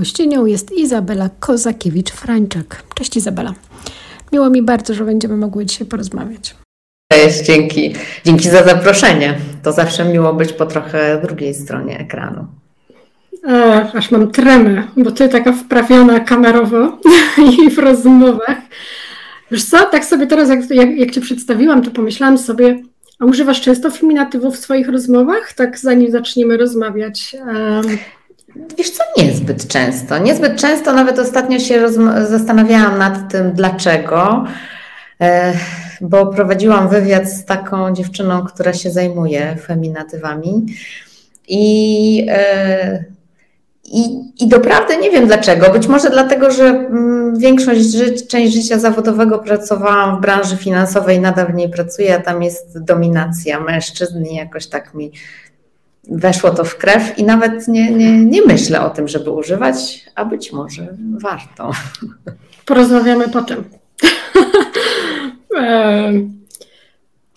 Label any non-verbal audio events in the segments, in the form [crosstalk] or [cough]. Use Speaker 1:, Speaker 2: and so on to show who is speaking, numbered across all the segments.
Speaker 1: Gościnią jest Izabela Kozakiewicz-Frańczak. Cześć Izabela. Miło mi bardzo, że będziemy mogły dzisiaj porozmawiać.
Speaker 2: Cześć, dzięki, dzięki za zaproszenie. To zawsze miło być po trochę drugiej stronie ekranu.
Speaker 1: Ach, aż mam tremę, bo ty taka wprawiona kamerowo [laughs] i w rozmowach. Wiesz co, tak sobie teraz, jak, jak, jak cię przedstawiłam, to pomyślałam sobie, a używasz często feminatywów w swoich rozmowach, tak zanim zaczniemy rozmawiać? Um...
Speaker 2: Wiesz co, niezbyt często. Niezbyt często, nawet ostatnio się zastanawiałam nad tym, dlaczego, e, bo prowadziłam wywiad z taką dziewczyną, która się zajmuje feminatywami i e, i, I doprawdy nie wiem dlaczego. Być może dlatego, że mm, większość część życia zawodowego pracowałam w branży finansowej, nadal w niej pracuję, a tam jest dominacja mężczyzn i jakoś tak mi weszło to w krew i nawet nie, nie, nie myślę o tym, żeby używać, a być może warto.
Speaker 1: Porozmawiamy potem. [laughs]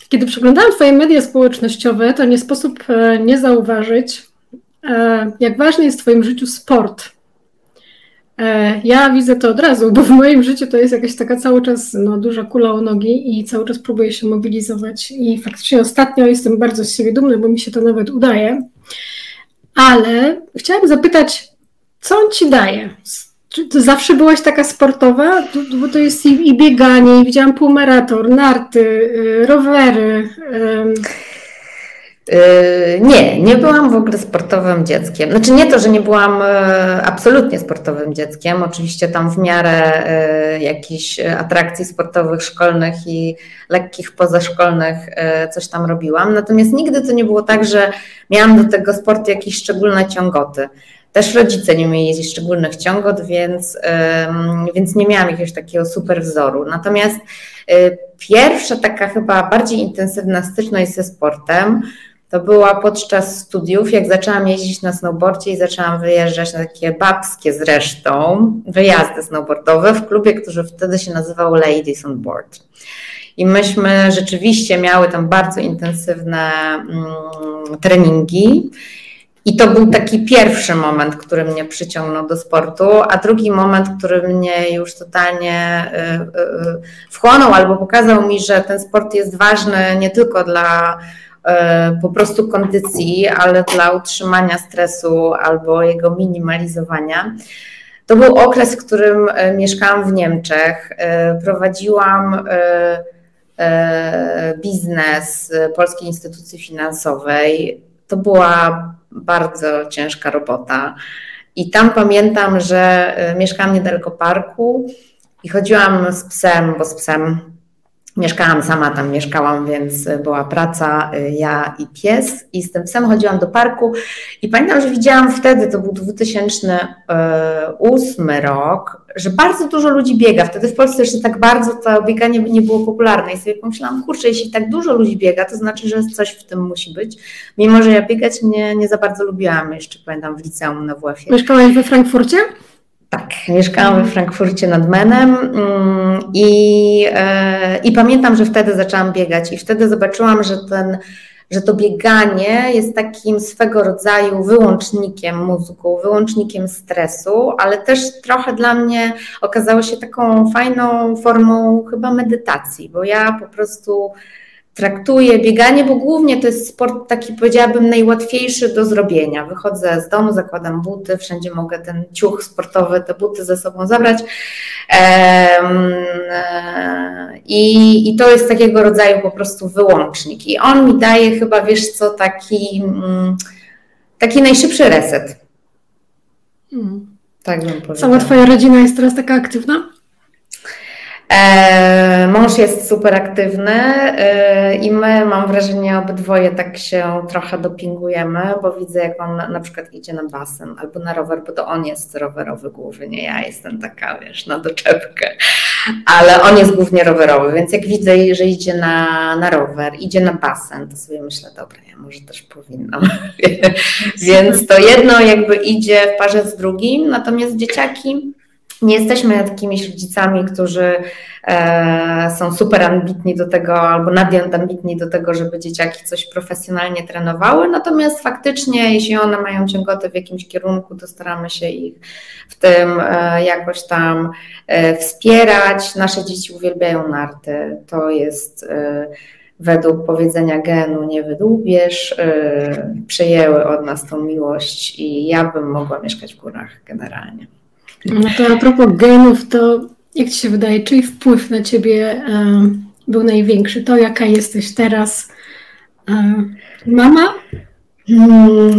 Speaker 1: Kiedy przeglądałam Twoje media społecznościowe, to nie sposób e, nie zauważyć, E, jak ważny jest w Twoim życiu sport. E, ja widzę to od razu, bo w moim życiu to jest jakaś taka cały czas no, duża kula o nogi i cały czas próbuję się mobilizować. I faktycznie ostatnio jestem bardzo z siebie dumny, bo mi się to nawet udaje. Ale chciałam zapytać, co on ci daje? Czy ty zawsze byłaś taka sportowa? Bo to jest i, i bieganie, i widziałam półmaraton, narty, y, rowery.
Speaker 2: Yy, nie, nie byłam w ogóle sportowym dzieckiem. Znaczy nie to, że nie byłam e, absolutnie sportowym dzieckiem. Oczywiście tam w miarę e, jakichś atrakcji sportowych, szkolnych i lekkich pozaszkolnych e, coś tam robiłam. Natomiast nigdy to nie było tak, że miałam do tego sportu jakieś szczególne ciągoty. Też rodzice nie mieli szczególnych ciągot, więc, więc nie miałam jakiegoś takiego super wzoru. Natomiast pierwsza taka chyba bardziej intensywna styczność ze sportem to była podczas studiów, jak zaczęłam jeździć na snowboardzie i zaczęłam wyjeżdżać na takie babskie zresztą wyjazdy snowboardowe w klubie, który wtedy się nazywał Ladies on Board. I myśmy rzeczywiście miały tam bardzo intensywne mm, treningi. I to był taki pierwszy moment, który mnie przyciągnął do sportu, a drugi moment, który mnie już totalnie y, y, y, wchłonął albo pokazał mi, że ten sport jest ważny nie tylko dla po prostu kondycji, ale dla utrzymania stresu albo jego minimalizowania. To był okres, w którym e, mieszkałam w Niemczech. E, prowadziłam biznes Polskiej Instytucji Finansowej. To była bardzo ciężka robota. I tam pamiętam, że mieszkałam niedaleko parku i chodziłam z psem, bo z psem Mieszkałam sama tam, mieszkałam, więc była praca, y, ja i pies. I z tym psem chodziłam do parku. I pamiętam, że widziałam wtedy, to był 2008 rok, że bardzo dużo ludzi biega. Wtedy w Polsce jeszcze tak bardzo to bieganie nie było popularne. I sobie pomyślałam, kurczę, jeśli tak dużo ludzi biega, to znaczy, że coś w tym musi być. Mimo, że ja biegać nie, nie za bardzo lubiłam, jeszcze pamiętam w liceum na WF-ie.
Speaker 1: Mieszkałaś we Frankfurcie?
Speaker 2: Tak, mieszkałam we Frankfurcie nad Menem mm, i, e, i pamiętam, że wtedy zaczęłam biegać i wtedy zobaczyłam, że ten że to bieganie jest takim swego rodzaju wyłącznikiem mózgu, wyłącznikiem stresu, ale też trochę dla mnie okazało się taką fajną formą chyba medytacji, bo ja po prostu traktuję bieganie, bo głównie to jest sport taki, powiedziałabym, najłatwiejszy do zrobienia. Wychodzę z domu, zakładam buty, wszędzie mogę ten ciuch sportowy, te buty ze sobą zabrać. I, I to jest takiego rodzaju po prostu wyłącznik. I on mi daje chyba, wiesz co, taki, mm, taki najszybszy reset.
Speaker 1: Hmm. Tak bym powiedziała. Cała Twoja rodzina jest teraz taka aktywna?
Speaker 2: E, mąż jest super aktywny e, i my, mam wrażenie, obydwoje tak się trochę dopingujemy, bo widzę, jak on na, na przykład idzie na basen albo na rower, bo to on jest rowerowy głównie, ja jestem taka, wiesz, na doczepkę, ale on jest głównie rowerowy, więc jak widzę, że idzie na, na rower, idzie na basen, to sobie myślę, dobra, ja może też powinnam. [laughs] więc to jedno jakby idzie w parze z drugim, natomiast dzieciaki nie jesteśmy takimi rodzicami, którzy e, są super ambitni do tego, albo nadambitni do tego, żeby dzieciaki coś profesjonalnie trenowały. Natomiast faktycznie, jeśli one mają ciągotę w jakimś kierunku, to staramy się ich w tym e, jakoś tam e, wspierać. Nasze dzieci uwielbiają narty. To jest e, według powiedzenia genu nie wydłubiesz, yy, przejęły od nas tą miłość i ja bym mogła mieszkać w górach generalnie.
Speaker 1: No to a propos genów, to jak Ci się wydaje, czyj wpływ na Ciebie był największy? To, jaka jesteś teraz? mama?
Speaker 2: Hmm,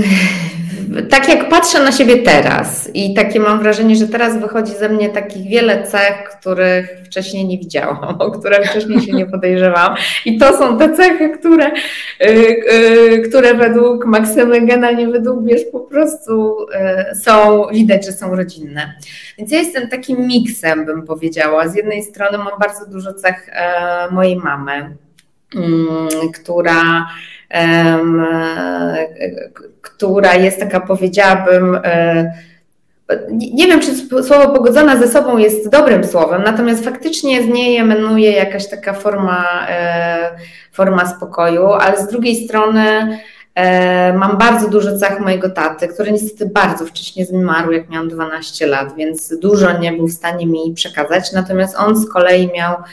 Speaker 2: tak jak patrzę na siebie teraz i takie mam wrażenie, że teraz wychodzi ze mnie takich wiele cech, których wcześniej nie widziałam, [laughs] o które wcześniej się nie podejrzewałam. I to są te cechy, które, yy, które według Maksymy Gena nie wydłubiesz, po prostu yy, są, widać, że są rodzinne. Więc ja jestem takim miksem, bym powiedziała. Z jednej strony mam bardzo dużo cech yy, mojej mamy, mm, która która jest taka, powiedziałabym, e, nie wiem, czy słowo pogodzona ze sobą jest dobrym słowem, natomiast faktycznie z niej emanuje jakaś taka forma, e, forma spokoju, ale z drugiej strony e, mam bardzo dużo cech mojego taty, który niestety bardzo wcześnie zmarł, jak miałam 12 lat, więc dużo nie był w stanie mi przekazać. Natomiast on z kolei miał E,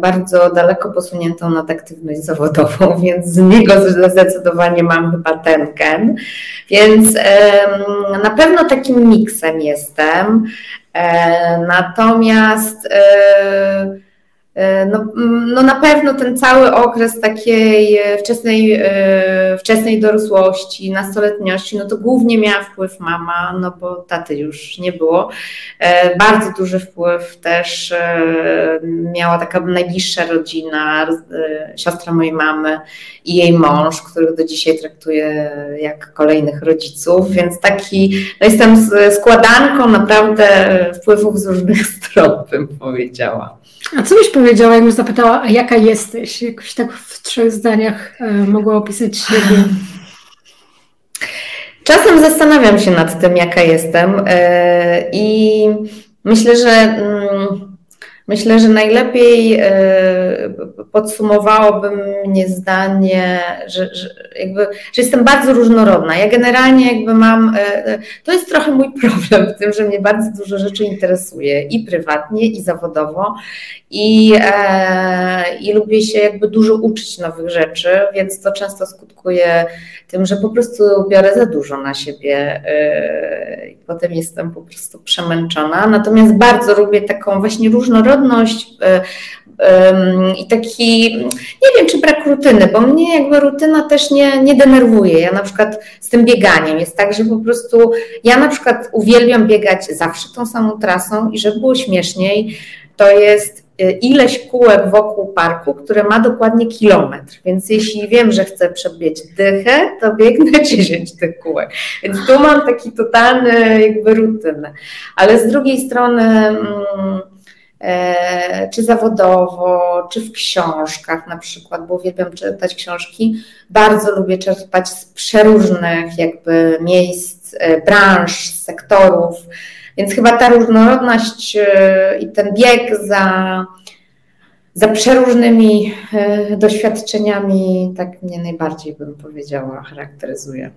Speaker 2: bardzo daleko posuniętą nad aktywność zawodową, [laughs] więc z niego zdecydowanie mam chyba ten ken. Więc na pewno takim miksem jestem. E, natomiast e, E, no, no na pewno ten cały okres takiej e, wczesnej, e, wczesnej dorosłości, nastoletniości, no to głównie miała wpływ mama, no bo taty już nie było. Bardzo duży wpływ też miała taka najbliższa rodzina, siostra mojej mamy i jej mąż, których do dzisiaj traktuję jak kolejnych rodziców, więc taki, no jestem składanką naprawdę wpływów z różnych [laughs] stron, bym powiedziała.
Speaker 1: A co byś powiedziała, jakbym zapytała, a jaka jesteś? Jakoś tak w trzech zdaniach e, mogła opisać siebie.
Speaker 2: Czasem zastanawiam się nad tym, jaka jestem e, i myślę, że mm, Myślę, że najlepiej e, podsumowałoby mnie zdanie, że, że, jakby, że jestem bardzo różnorodna. Ja generalnie jakby mam, to jest trochę mój [laughs] problem w tym, że mnie bardzo dużo rzeczy interesuje i prywatnie, i zawodowo i, e, i lubię się jakby dużo uczyć nowych rzeczy, więc to często skutkuje tym, że po prostu biorę za dużo na siebie i potem jestem po prostu przemęczona. Natomiast bardzo lubię taką właśnie różnorodność e, i taki, nie wiem, czy brak rutyny, bo mnie jakby rutyna też nie, nie denerwuje. Ja na przykład z tym bieganiem jest tak, że po prostu ja na przykład uwielbiam biegać zawsze tą samą trasą i żeby było śmieszniej, to jest e, ileś kółek wokół parku, które ma dokładnie kilometr. Więc jeśli wiem, że chcę przebiec dychę, to biegnę [laughs] 10 tych kółek. Więc tu mam taki totalny jakby rutynę. Ale z drugiej strony... Mm, E, czy zawodowo, czy w książkach na przykład, bo uwielbiam czytać książki. Bardzo lubię czerpać z przeróżnych jakby miejsc, e, branż, sektorów, więc chyba ta różnorodność e, i ten bieg za, za przeróżnymi doświadczeniami tak mnie najbardziej bym powiedziała charakteryzuje.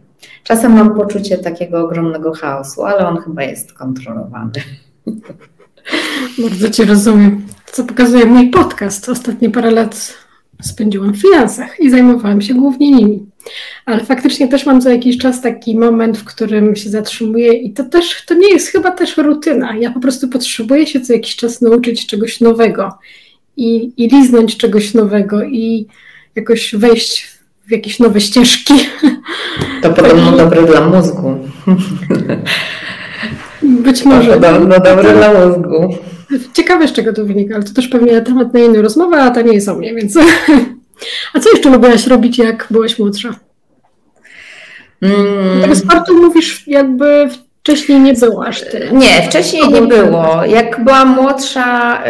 Speaker 2: Czasem mam poczucie takiego ogromnego chaosu, ale on chyba jest kontrolowany. [laughs]
Speaker 1: Bardzo Cię rozumiem. Co pokazuje mój podcast. Ostatnie parę lat spędziłam w finansach i zajmowałam się głównie nimi. Ale faktycznie też mam za jakiś czas taki moment, w którym się zatrzymuję i to też, to nie jest chyba też rutyna. Ja po prostu potrzebuję się co jakiś czas nauczyć czegoś nowego i, i liznąć czegoś nowego i jakoś wejść w jakieś nowe ścieżki. [laughs]
Speaker 2: To podobno dobre dla mózgu. [laughs]
Speaker 1: Być może.
Speaker 2: No, no dobre dla mózgu.
Speaker 1: Ciekawe, z czego to wynika, ale to też pewnie temat na inną rozmowę, a to nie jest o mnie, więc... A co jeszcze lubiłaś robić, jak byłaś młodsza? Mm. Tego sportu mówisz, jakby wcześniej nie było aż tyle.
Speaker 2: Nie, wcześniej nie było. Jak byłam młodsza,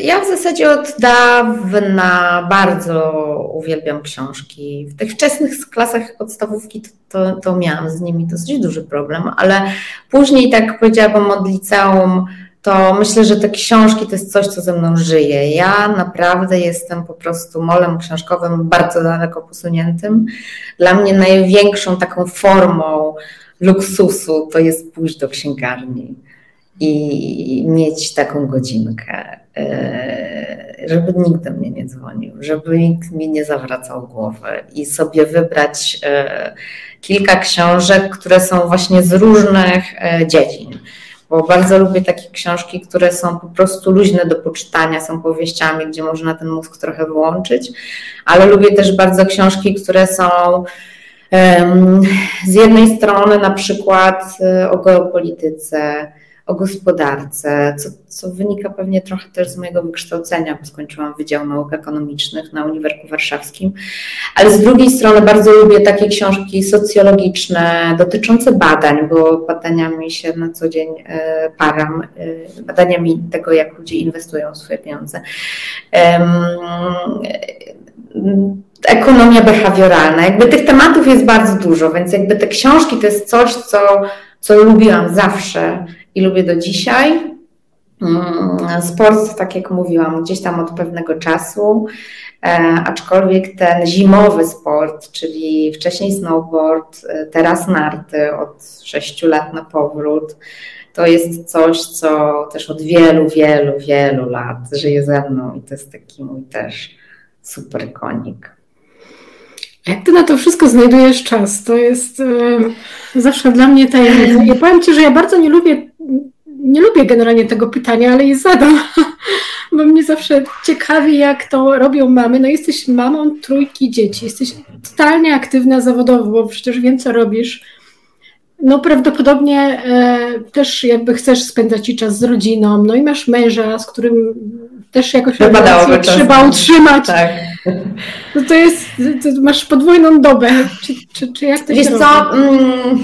Speaker 2: Ja w zasadzie od dawna bardzo uwielbiam książki. W tych wczesnych klasach podstawówki to, to, to miałam z nimi dosyć duży problem, ale później, tak powiedziałabym, od liceum, to myślę, że te książki to jest coś, co ze mną żyje. Ja naprawdę jestem po prostu molem książkowym bardzo daleko posuniętym. Dla mnie największą taką formą luksusu to jest pójść do księgarni i mieć taką godzinkę, e, żeby nikt do mnie nie dzwonił, żeby nikt mi nie zawracał głowy i sobie wybrać e, kilka książek, które są właśnie z różnych e, dziedzin. Bo bardzo lubię takie książki, które są po prostu luźne do poczytania, są powieściami, gdzie można ten mózg trochę wyłączyć, ale lubię też bardzo książki, które są z jednej strony na przykład o geopolityce, o gospodarce, co, co wynika pewnie trochę też z mojego wykształcenia, bo skończyłam Wydział Nauk Ekonomicznych na Uniwersytecie Warszawskim, ale z drugiej strony bardzo lubię takie książki socjologiczne dotyczące badań, bo badaniami się na co dzień e, param, e, badaniami tego, jak ludzie inwestują swoje pieniądze ekonomia behawioralna. Jakby tych tematów jest bardzo dużo, więc jakby te książki to jest coś, co, co lubiłam zawsze i lubię do dzisiaj. Mm, sport, tak jak mówiłam, gdzieś tam od pewnego czasu, e, aczkolwiek ten zimowy sport, czyli wcześniej snowboard, e, teraz narty od 6 lat na powrót, to jest coś, co też od wielu, wielu, wielu lat żyje ze mną i to jest taki mój też super konik.
Speaker 1: Jak ty na to wszystko znajdujesz czas? To jest zawsze dla mnie tajemnica. Ja powiem ci, że ja bardzo nie lubię, nie lubię generalnie tego pytania, ale je zadam, [laughs] bo mnie zawsze ciekawi, jak to robią mamy. No jesteś mamą trójki dzieci, jesteś totalnie aktywna zawodowo, bo przecież wiem, co robisz. No prawdopodobnie e, też jakby chcesz spędzać ci czas z rodziną, no i masz męża, z którym też jakoś trzeba utrzymać. Tak. No to jest, to masz podwójną dobę. Czy, czy, czy jak to
Speaker 2: Wiesz
Speaker 1: się
Speaker 2: co, mm,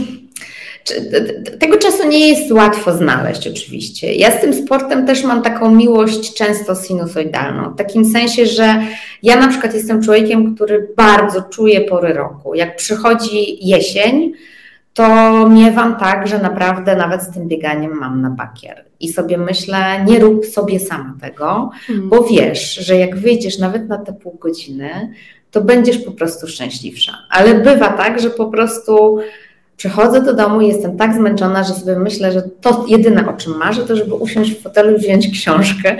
Speaker 2: tego czasu nie jest łatwo znaleźć oczywiście. Ja z tym sportem też mam taką miłość często sinusoidalną, w takim sensie, że ja na przykład jestem człowiekiem, który bardzo czuje pory roku. Jak przychodzi jesień, to miewam tak, że naprawdę nawet z tym bieganiem mam na bakier. I sobie myślę, nie rób sobie sama tego, hmm. bo wiesz, że jak wyjdziesz nawet na te pół godziny, to będziesz po prostu szczęśliwsza. Ale bywa tak, że po prostu przychodzę do domu i jestem tak zmęczona, że sobie myślę, że to jedyne o czym marzę, to żeby usiąść w fotelu i wziąć książkę.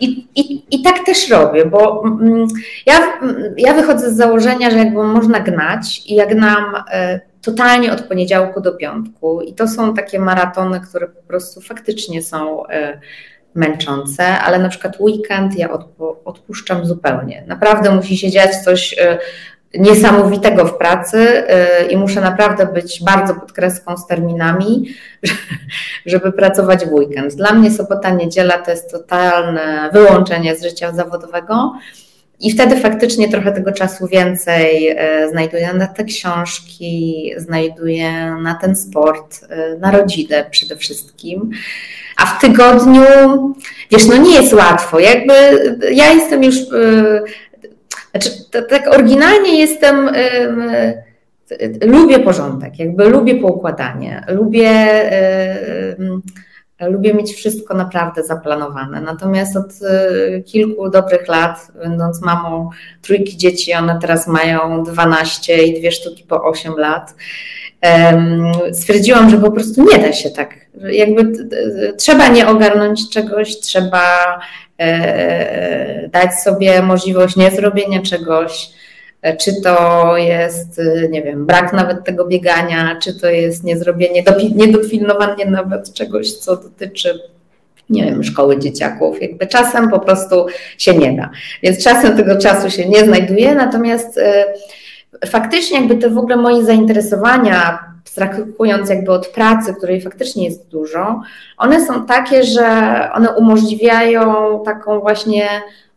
Speaker 2: I, i, i tak też robię, bo mm, ja, mm, ja wychodzę z założenia, że jakby można gnać i jak nam totalnie od poniedziałku do piątku. I to są takie maratony, które po prostu faktycznie są e, męczące, ale na przykład weekend ja odpuszczam zupełnie. Naprawdę musi się dziać coś e, niesamowitego w pracy e, i muszę naprawdę być bardzo pod kreską z terminami, [laughs] żeby pracować w weekend. Dla mnie sobota, niedziela to jest totalne wyłączenie z życia zawodowego. I wtedy faktycznie trochę tego czasu więcej e, znajduję na te książki, znajduję na ten sport, e, na rodzinę przede wszystkim. A w tygodniu, wiesz, no nie jest łatwo. Jakby ja jestem już, e, znaczy tak oryginalnie jestem, lubię porządek, jakby lubię poukładanie, lubię Lubię mieć wszystko naprawdę zaplanowane. Natomiast od y, kilku dobrych lat, będąc mamą trójki dzieci, one teraz mają 12 i dwie sztuki po 8 lat, stwierdziłam, że po prostu nie da się tak. Jakby trzeba nie ogarnąć czegoś, trzeba e, dać sobie możliwość niezrobienia czegoś czy to jest, nie wiem, brak nawet tego biegania, czy to jest niezrobienie, niedopilnowanie nawet czegoś, co dotyczy nie wiem, szkoły dzieciaków. Jakby czasem po prostu się nie da. Więc czasem tego czasu się nie znajduje, natomiast y, faktycznie jakby te w ogóle moje zainteresowania, abstrahując jakby od pracy, której faktycznie jest dużo, one są takie, że one umożliwiają taką właśnie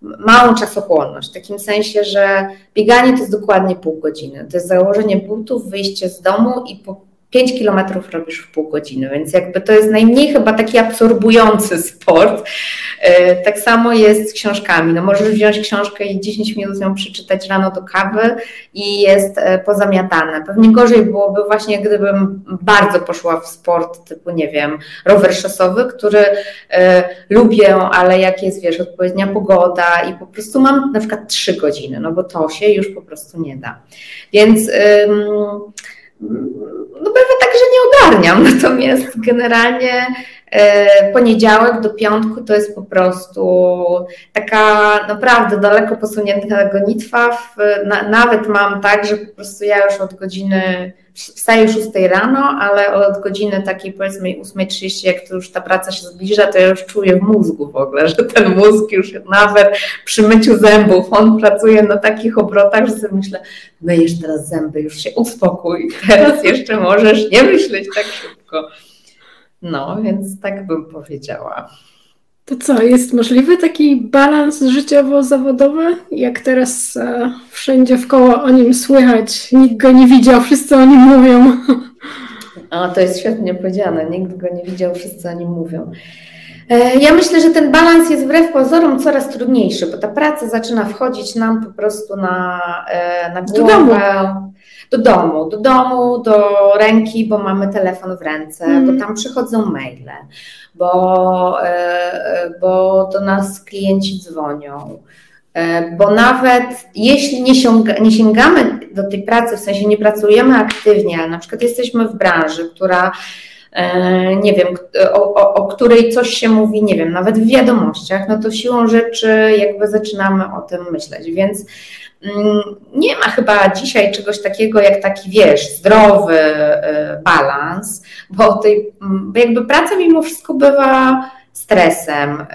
Speaker 2: małą czasochłonność, w takim sensie, że bieganie to jest dokładnie pół godziny. To jest założenie butów, wyjście z domu i po 5 kilometrów robisz w pół godziny, więc jakby to jest najmniej chyba taki absorbujący sport. E, tak samo jest z książkami. No możesz wziąć książkę i 10 minut ją przeczytać rano do kawy i jest e, pozamiatane. Pewnie gorzej byłoby właśnie, gdybym bardzo poszła w sport typu, nie wiem, rower szosowy, który e, lubię, ale jak jest, wiesz, odpowiednia pogoda i po prostu mam na przykład 3 godziny, no bo to się już po prostu nie da. Więc no bywa tak, że nie ogarniam, [laughs] natomiast generalnie poniedziałek do piątku to jest po prostu taka naprawdę daleko posunięta gonitwa. Na, nawet mam tak, że po prostu ja już od godziny wstaję 6 rano, ale od godziny takiej powiedzmy 8.30, jak to już ta praca się zbliża, to ja już czuję w mózgu w ogóle, że ten mózg już nawet przy myciu zębów, on pracuje na takich obrotach, że sobie myślę, myjesz teraz zęby, już się uspokój, [laughs] teraz jeszcze możesz nie myśleć tak szybko. No, więc tak bym powiedziała.
Speaker 1: To co, jest możliwy taki balans życiowo-zawodowy? Jak teraz e, wszędzie w koło o nim słychać, nikt go nie widział, wszyscy o nim mówią.
Speaker 2: A to jest świetnie powiedziane, nikt go nie widział, wszyscy o nim mówią. E, ja myślę, że ten balans jest wbrew pozorom coraz trudniejszy, bo ta praca zaczyna wchodzić nam po prostu na, e, na głowę. Do domu. Do domu, do domu, do ręki, bo mamy telefon w ręce, mm. bo tam przychodzą maile bo, e, bo do nas klienci dzwonią. E, bo nawet jeśli nie, sięga, nie sięgamy do tej pracy, w sensie nie pracujemy aktywnie, ale na przykład jesteśmy w branży, która e, nie wiem, o, o, o, której coś się mówi, nie wiem, nawet w wiadomościach, no to siłą rzeczy jakby zaczynamy o tym myśleć. Więc nie ma chyba dzisiaj czegoś takiego jak taki, wiesz, zdrowy y, balans, bo, tej, mm, jakby praca mimo wszystko bywa stresem, y,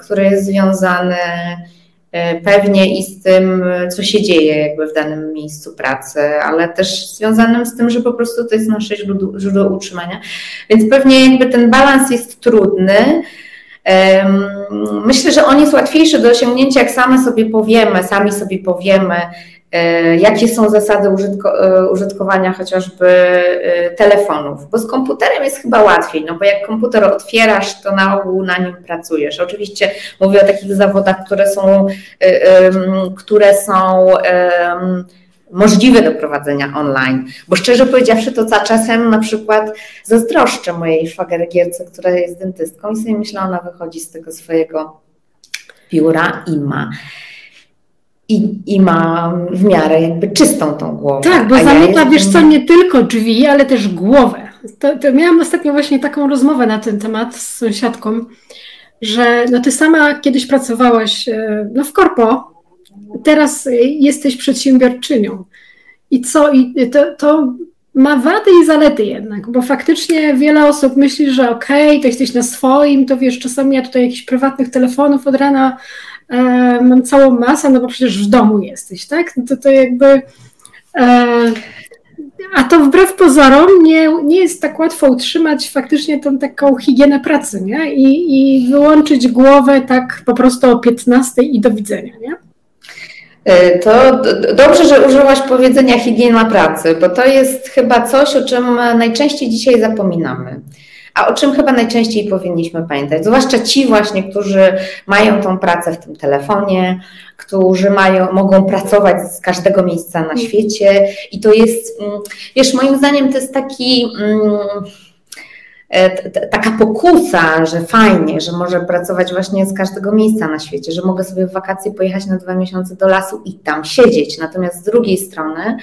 Speaker 2: który jest związany y, pewnie i z tym, co się dzieje jakby w danym miejscu pracy, ale też związanym z tym, że po prostu to jest nasze źródło, źródło utrzymania. Więc pewnie jakby ten balans jest trudny. Myślę, że on jest łatwiejszy do osiągnięcia, jak same sobie powiemy, sami sobie powiemy, e, jakie są zasady użytko, e, użytkowania chociażby e, telefonów, bo z komputerem jest chyba łatwiej, no bo jak komputer otwierasz, to na ogół na nim pracujesz. Oczywiście mówię o takich zawodach, które są, które są możliwe do prowadzenia online. Bo szczerze powiedziawszy, to za czasem na przykład zazdroszczę mojej szwagergierce, która jest dentystką i sobie myślę, ona wychodzi z tego swojego biura i ma i, i ma w miarę jakby czystą tą głowę.
Speaker 1: Tak, bo zamyka, ja wiesz co, nie tylko drzwi, ale też głowę. To, to miałam ostatnio właśnie taką rozmowę na ten temat z sąsiadką, że no ty sama kiedyś pracowałaś e, no, w korpo, teraz jesteś przedsiębiorczynią. I co? I to, to ma wady i zalety jednak, bo faktycznie wiele osób myśli, że okej, okay, to jesteś na swoim, to wiesz, czasami ja tutaj jakichś prywatnych telefonów od rana e, mam całą masę, no bo przecież w domu jesteś, tak? No to, to jakby... E, a to wbrew pozorom nie, nie jest tak łatwo utrzymać faktycznie tą taką higienę pracy, nie? I, I wyłączyć głowę tak po prostu o 15 i do widzenia, nie?
Speaker 2: E, to dobrze, że użyłaś powiedzenia higiena pracy, bo to jest chyba coś, o czym najczęściej dzisiaj zapominamy. A o czym chyba najczęściej powinniśmy pamiętać? Zwłaszcza ci właśnie, którzy mają tą pracę w tym telefonie, którzy mają, mogą pracować z każdego miejsca na świecie. I to jest, mm, wiesz, moim zdaniem to jest taki. Mm, taka pokusa, że fajnie, że może pracować właśnie z każdego miejsca na świecie, że mogę sobie w wakacje pojechać na dwa miesiące do lasu i tam siedzieć. Natomiast z drugiej strony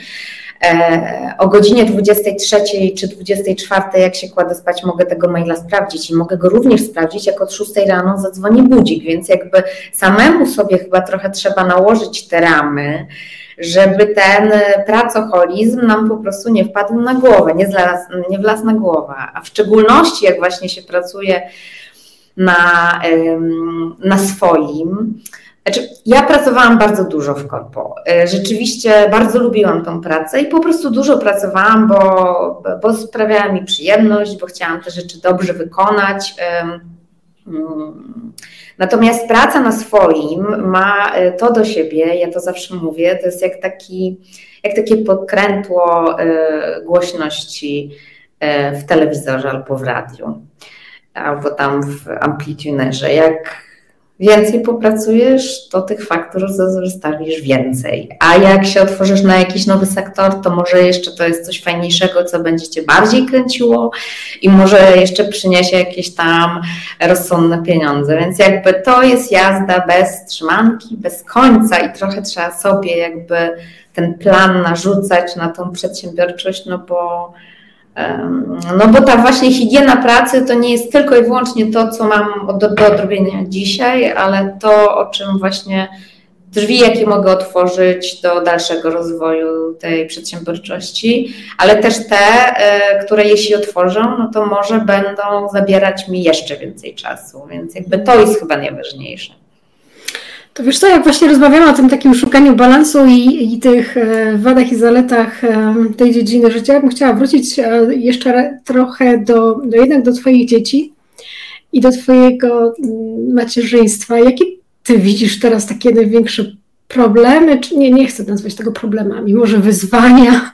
Speaker 2: e, o godzinie 23 czy 24, jak się kładę spać, mogę tego maila sprawdzić i mogę go również sprawdzić, jak od 6 rano zadzwoni budzik, więc jakby samemu sobie chyba trochę trzeba nałożyć te ramy, żeby ten pracoholizm nam po prostu nie wpadł na głowę, nie, zlas, nie wlazł na głowę, a w szczególności jak właśnie się pracuje na, na swoim. Znaczy, ja pracowałam bardzo dużo w korpo. E, rzeczywiście bardzo lubiłam tą pracę i po prostu dużo pracowałam, bo, bo sprawiała mi przyjemność, bo chciałam te rzeczy dobrze wykonać. Mm. Natomiast praca na swoim ma e, to do siebie, ja to zawsze mówię, to jest jak, taki, jak takie podkrętło e, głośności e, w telewizorze albo w radiu, albo tam w amplitunerze. Jak więcej popracujesz, to tych faktur zostawisz więcej. A jak się otworzysz na jakiś nowy sektor, to może jeszcze to jest coś fajniejszego, co będzie cię bardziej kręciło i może jeszcze przyniesie jakieś tam rozsądne pieniądze. Więc jakby to jest jazda bez trzymanki, bez końca i trochę trzeba sobie jakby ten plan narzucać na tą przedsiębiorczość, no bo no bo ta właśnie higiena pracy to nie jest tylko i wyłącznie to, co mam do, do odrobienia dzisiaj, ale to, o czym właśnie drzwi, jakie mogę otworzyć do dalszego rozwoju tej przedsiębiorczości, ale też te, e, które jeśli otworzą, no to może będą zabierać mi jeszcze więcej czasu, więc jakby to jest chyba najważniejsze.
Speaker 1: To wiesz co, jak właśnie rozmawiamy o tym takim szukaniu balansu i, i tych e, wadach i zaletach e, tej dziedziny życia, bym chciała wrócić e, jeszcze trochę do, do jednak do Twoich dzieci i do Twojego mm, macierzyństwa. Jakie Ty widzisz teraz takie największe problemy, czy nie, nie chcę nazwać tego problemami, może wyzwania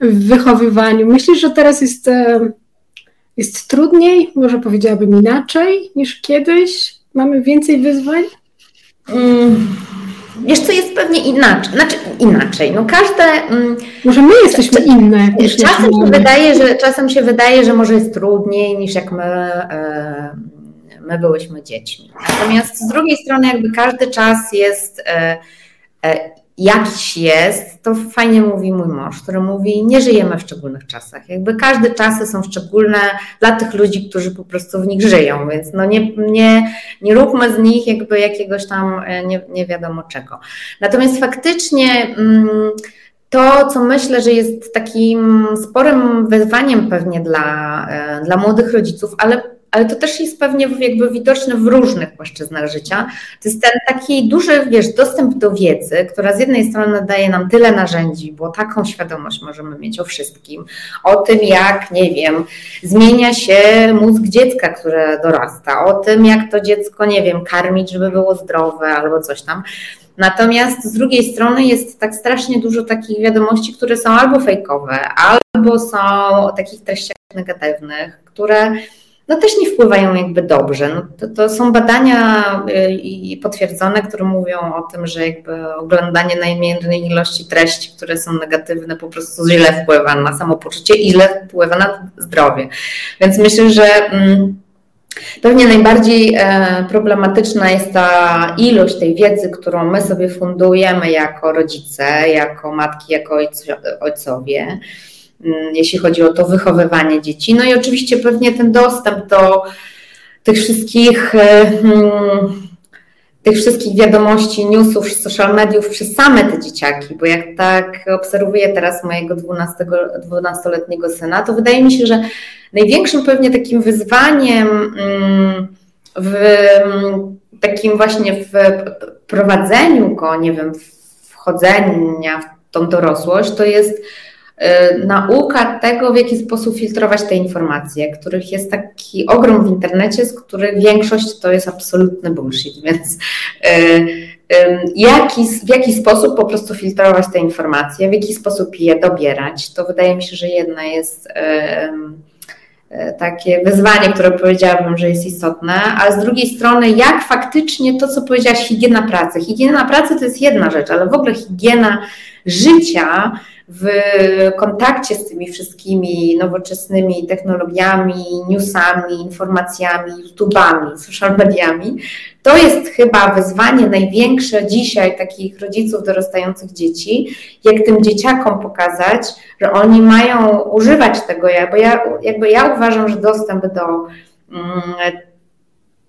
Speaker 1: w wychowywaniu? Myślisz, że teraz jest, jest trudniej, może powiedziałabym inaczej niż kiedyś? Mamy więcej wyzwań?
Speaker 2: Mm, wiesz, co jest pewnie inaczej. Znaczy inaczej. No każde. Mm,
Speaker 1: może my jesteśmy inne.
Speaker 2: czasem się, wydaje, że, czasem się wydaje, że może jest trudniej niż jak my, e, my byłyśmy dziećmi. Natomiast z drugiej strony, jakby każdy czas jest e, e, jakiś jest, to fajnie mówi mój mąż, który mówi, nie żyjemy w szczególnych czasach. Jakby każde czasy są szczególne dla tych ludzi, którzy po prostu w nich żyją, więc no nie, nie, nie róbmy z nich jakby jakiegoś tam e, nie, nie wiadomo czego. Natomiast faktycznie mm, to, co myślę, że jest takim sporym wyzwaniem pewnie dla, e, dla młodych rodziców, ale ale to też jest pewnie jakby widoczne w różnych płaszczyznach życia. To jest ten taki duży, wiesz, dostęp do wiedzy, która z jednej strony daje nam tyle narzędzi, bo taką świadomość możemy mieć o wszystkim, o tym jak, nie wiem, zmienia się mózg dziecka, które dorasta, o tym jak to dziecko, nie wiem, karmić, żeby było zdrowe albo coś tam. Natomiast z drugiej strony jest tak strasznie dużo takich wiadomości, które są albo fejkowe, albo są o takich treściach negatywnych, które no też nie wpływają jakby dobrze. No to, to, są badania y, i potwierdzone, które mówią o tym, że jakby oglądanie najmiernej ilości treści, które są negatywne, po prostu źle wpływa na samopoczucie i źle wpływa na zdrowie. Więc myślę, że mm, Pewnie najbardziej e, problematyczna jest ta ilość tej wiedzy, którą my sobie fundujemy jako rodzice, jako matki, jako ojcowie. Mm, jeśli chodzi o to wychowywanie dzieci. No i oczywiście pewnie ten dostęp do tych wszystkich, e, hmm, tych wszystkich wiadomości, newsów, social mediów przez same te dzieciaki, bo jak tak obserwuję teraz mojego 12, 12-letniego syna, to wydaje mi się, że największym pewnie takim wyzwaniem mm, w takim właśnie w prowadzeniu go, nie wiem, wchodzenia w tą dorosłość, to jest nauka tego, w jaki sposób filtrować te informacje, których jest taki ogrom w internecie, z których większość to jest absolutny bullshit, [laughs] więc y, jaki, w jaki sposób po prostu filtrować te informacje, w jaki sposób je dobierać, to wydaje mi się, że jedna jest y, takie wyzwanie, które powiedziałabym, że jest istotne, a z drugiej strony, jak faktycznie to, co powiedziałaś, higiena pracy. Higiena pracy to jest jedna rzecz, ale w ogóle higiena życia w kontakcie z tymi wszystkimi nowoczesnymi technologiami, newsami, informacjami, YouTubami, social mediami, to jest chyba wyzwanie największe dzisiaj takich rodziców dorastających dzieci, jak tym dzieciakom pokazać, że oni mają używać tego, bo ja, jakby ja uważam, że dostęp do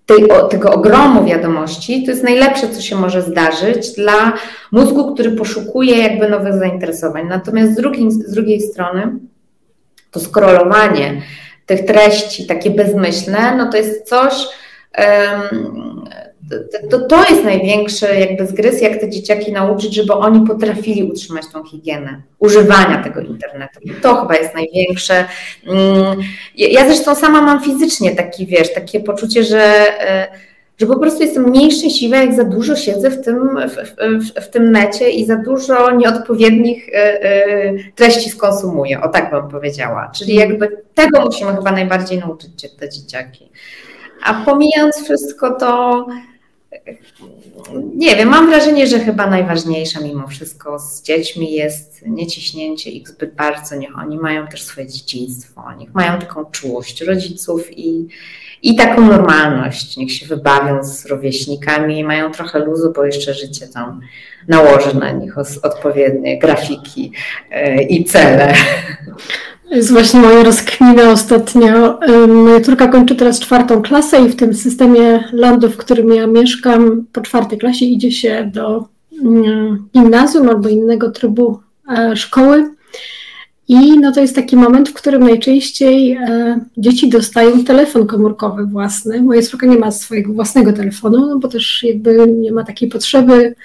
Speaker 2: tej, tego ogromu wiadomości, to jest najlepsze, co się może zdarzyć dla mózgu, który poszukuje jakby nowych zainteresowań. Natomiast z drugiej, z drugiej strony to skrolowanie tych treści, takie bezmyślne, no to jest coś, to, to jest największy jakby zgryz, jak te dzieciaki nauczyć, żeby oni potrafili utrzymać tą higienę używania tego internetu. To chyba jest największe. Mm, ja zresztą sama mam fizycznie taki, wiesz, takie poczucie, że e, że po prostu jestem mniej szczęśliwa, jak za dużo siedzę w tym, w, w, w tym necie i za dużo nieodpowiednich e, e, treści skonsumuję, o tak bym powiedziała. Czyli jakby tego musimy chyba najbardziej nauczyć te dzieciaki. A pomijając wszystko, to nie wiem, mam wrażenie, że chyba najważniejsze mimo wszystko z dziećmi jest nieciśnięcie ich zbyt bardzo. Niech oni mają też swoje dzieciństwo, niech mają taką czułość rodziców i, i taką normalność. Niech się wybawią z rówieśnikami, mają trochę luzu, bo jeszcze życie tam nałoży na nich odpowiednie grafiki e, i cele.
Speaker 1: Jest właśnie moja rozkmina ostatnio. Moja córka kończy teraz czwartą klasę i w tym systemie landu, w którym ja mieszkam, po czwartej klasie idzie się do mm, gimnazjum albo innego trybu e, szkoły. I no to jest taki moment, w którym najczęściej e, dzieci dostają telefon komórkowy własny. Moja córka nie ma swojego własnego telefonu, no bo też jakby nie ma takiej potrzeby.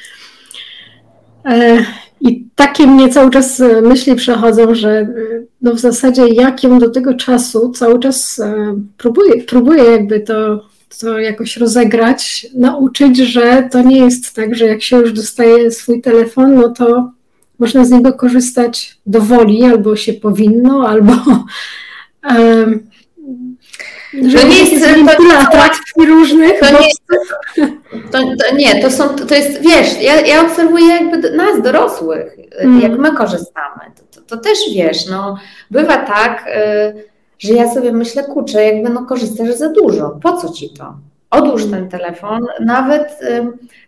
Speaker 1: E, I takie mnie cały czas e, myśli przechodzą, że no w zasadzie jak ją do tego czasu cały czas próbuję, próbuję jakby to, to jakoś rozegrać, nauczyć, że to nie jest tak, że jak się już dostaje swój telefon, no to można z niego korzystać do woli, albo się powinno, albo [laughs]
Speaker 2: to nie jest tyle atrakcji różnych. To nie, to, to, nie, to są, to jest, wiesz, ja, ja obserwuję jakby nas, dorosłych, mm. jak my korzystamy. To, to, też wiesz, no, bywa tak, y, że ja sobie myślę, kurczę, jakby no korzystasz za dużo, po co ci to? Odłóż ten telefon, nawet,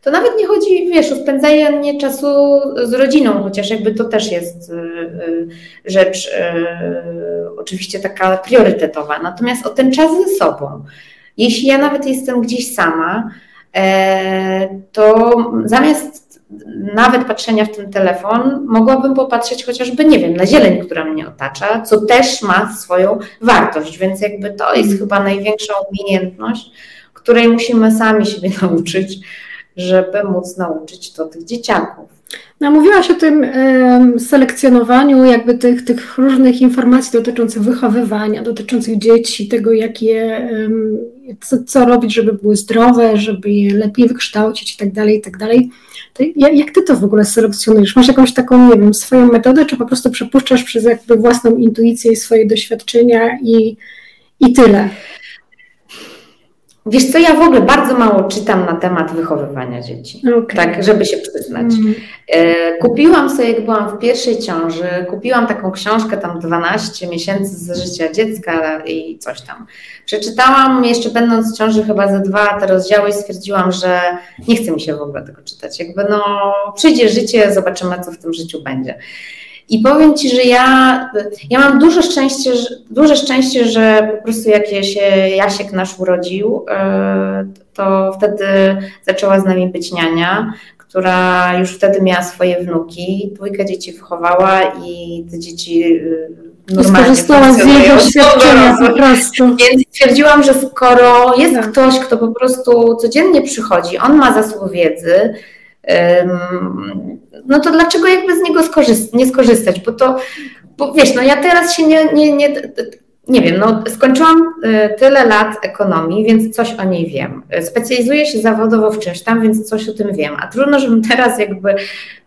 Speaker 2: to nawet nie chodzi, wiesz, o spędzanie czasu z rodziną, chociaż jakby to też jest y, y, rzecz y, oczywiście taka priorytetowa, natomiast o ten czas ze sobą. Jeśli ja nawet jestem gdzieś sama, e, to zamiast nawet patrzenia w ten telefon, mogłabym popatrzeć chociażby, nie wiem, na zieleń, która mnie otacza, co też ma swoją wartość, więc jakby to jest chyba największa umiejętność, której musimy sami siebie [laughs] nauczyć, żeby móc nauczyć to tych dzieciaków.
Speaker 1: No, mówiłaś o tym e, selekcjonowaniu jakby tych, tych różnych informacji dotyczących wychowywania, dotyczących dzieci, tego jak je, e, co, co, robić, żeby były zdrowe, żeby je lepiej wykształcić i tak dalej, i tak dalej. Jak ty to w ogóle selekcjonujesz? Masz jakąś taką, nie wiem, swoją metodę, czy po prostu przepuszczasz przez jakby własną intuicję i swoje doświadczenia i, i tyle?
Speaker 2: Wiesz co, ja w ogóle bardzo mało czytam na temat wychowywania dzieci, okay. tak, żeby się przyznać. Mm. Kupiłam sobie, jak byłam w pierwszej ciąży, kupiłam taką książkę, tam 12 miesięcy z życia dziecka i coś tam. Przeczytałam jeszcze będąc w ciąży chyba ze dwa te rozdziały i stwierdziłam, że nie chce mi się w ogóle tego czytać. Jakby no, przyjdzie życie, zobaczymy, co w tym życiu będzie. I powiem Ci, że ja, ja mam duże szczęście, że, duże szczęście, że po prostu jak się Jasiek nasz urodził, e, to wtedy zaczęła z nami być niania, która już wtedy miała swoje wnuki, dwójkę dzieci wychowała i te dzieci e, normalnie
Speaker 1: skorzystała z jego świadczenia po prostu.
Speaker 2: Więc stwierdziłam, że skoro jest tak. ktoś, kto po prostu codziennie przychodzi, on ma zasób wiedzy, no to dlaczego jakby z niego nie skorzystać? Bo to, bo wiesz, no ja teraz się nie, nie, nie, nie wiem, no skończyłam y, tyle lat ekonomii, więc coś o niej wiem. Specjalizuję się zawodowo w czymś tam, więc coś o tym wiem. A trudno, żebym teraz jakby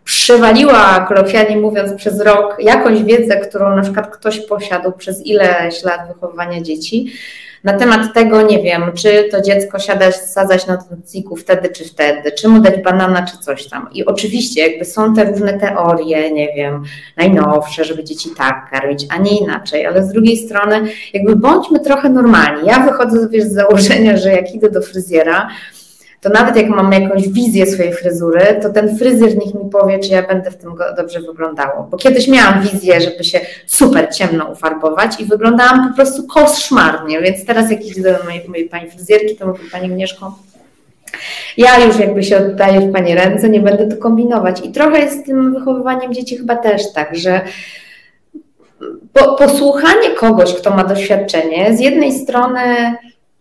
Speaker 2: przywaliła, kolokwialnie mówiąc, przez rok jakąś wiedzę, którą na przykład ktoś posiadł przez ileś lat wychowywania dzieci na temat tego, nie wiem, czy to dziecko siadać, sadzać na nocniku wtedy czy wtedy, czy mu dać banana, czy coś tam. I oczywiście jakby są te różne teorie, nie wiem, najnowsze, żeby dzieci tak karmić, a nie inaczej, ale z drugiej strony jakby bądźmy trochę normalni. Ja wychodzę wiesz, z założenia, że jak idę do fryzjera, to nawet jak mam jakąś wizję swojej fryzury, to ten fryzjer niech mi powie, czy ja będę w tym dobrze wyglądało. Bo kiedyś miałam wizję, żeby się super ciemno ufarbować i wyglądałam po prostu koszmarnie, więc teraz jak idę do mojej, mojej pani fryzjerki, to mówię, Pani Agnieszko, ja już jakby się oddaję w Pani ręce, nie będę to kombinować. I trochę jest z tym wychowywaniem dzieci chyba też tak, że po, posłuchanie kogoś, kto ma doświadczenie, z jednej strony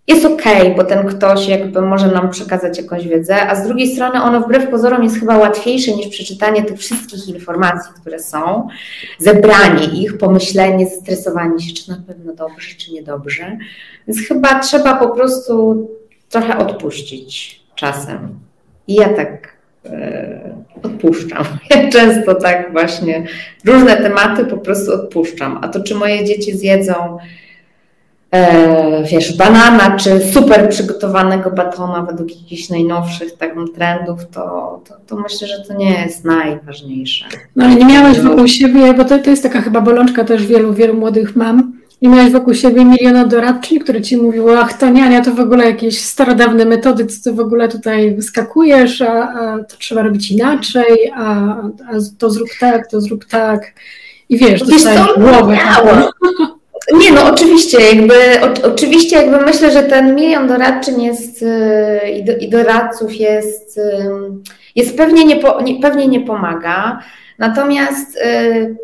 Speaker 2: jest okej, okay, bo ten ktoś jakby może nam przekazać jakąś wiedzę, a z drugiej strony ono wbrew pozorom jest chyba łatwiejsze niż przeczytanie tych wszystkich informacji, które są, zebranie ich, pomyślenie, zestresowanie się, czy na pewno dobrze, czy niedobrze. Więc chyba trzeba po prostu trochę odpuścić czasem. I ja tak e, odpuszczam. [laughs] Ja często tak właśnie różne tematy po prostu odpuszczam. A to, czy moje dzieci zjedzą wiesz, banana, czy super przygotowanego batona według jakichś najnowszych tak, trendów, to, to, to, myślę, że to nie jest najważniejsze.
Speaker 1: No ale nie miałaś wokół siebie, bo to, to jest taka chyba bolączka też wielu, wielu młodych mam, nie miałeś wokół siebie miliona doradczyń, które ci mówiły, ach Taniania, to w ogóle jakieś starodawne metody, co ty w ogóle tutaj wyskakujesz, a, a to trzeba robić inaczej, a, a, to zrób tak, to zrób tak. I wiesz,
Speaker 2: to głowę. [laughs] Nie, no oczywiście, jakby, o, oczywiście jakby myślę, że ten milion doradczyn jest yy, i, do, i doradców jest, yy, jest pewnie, nie, po, nie, pewnie nie pomaga, natomiast yy,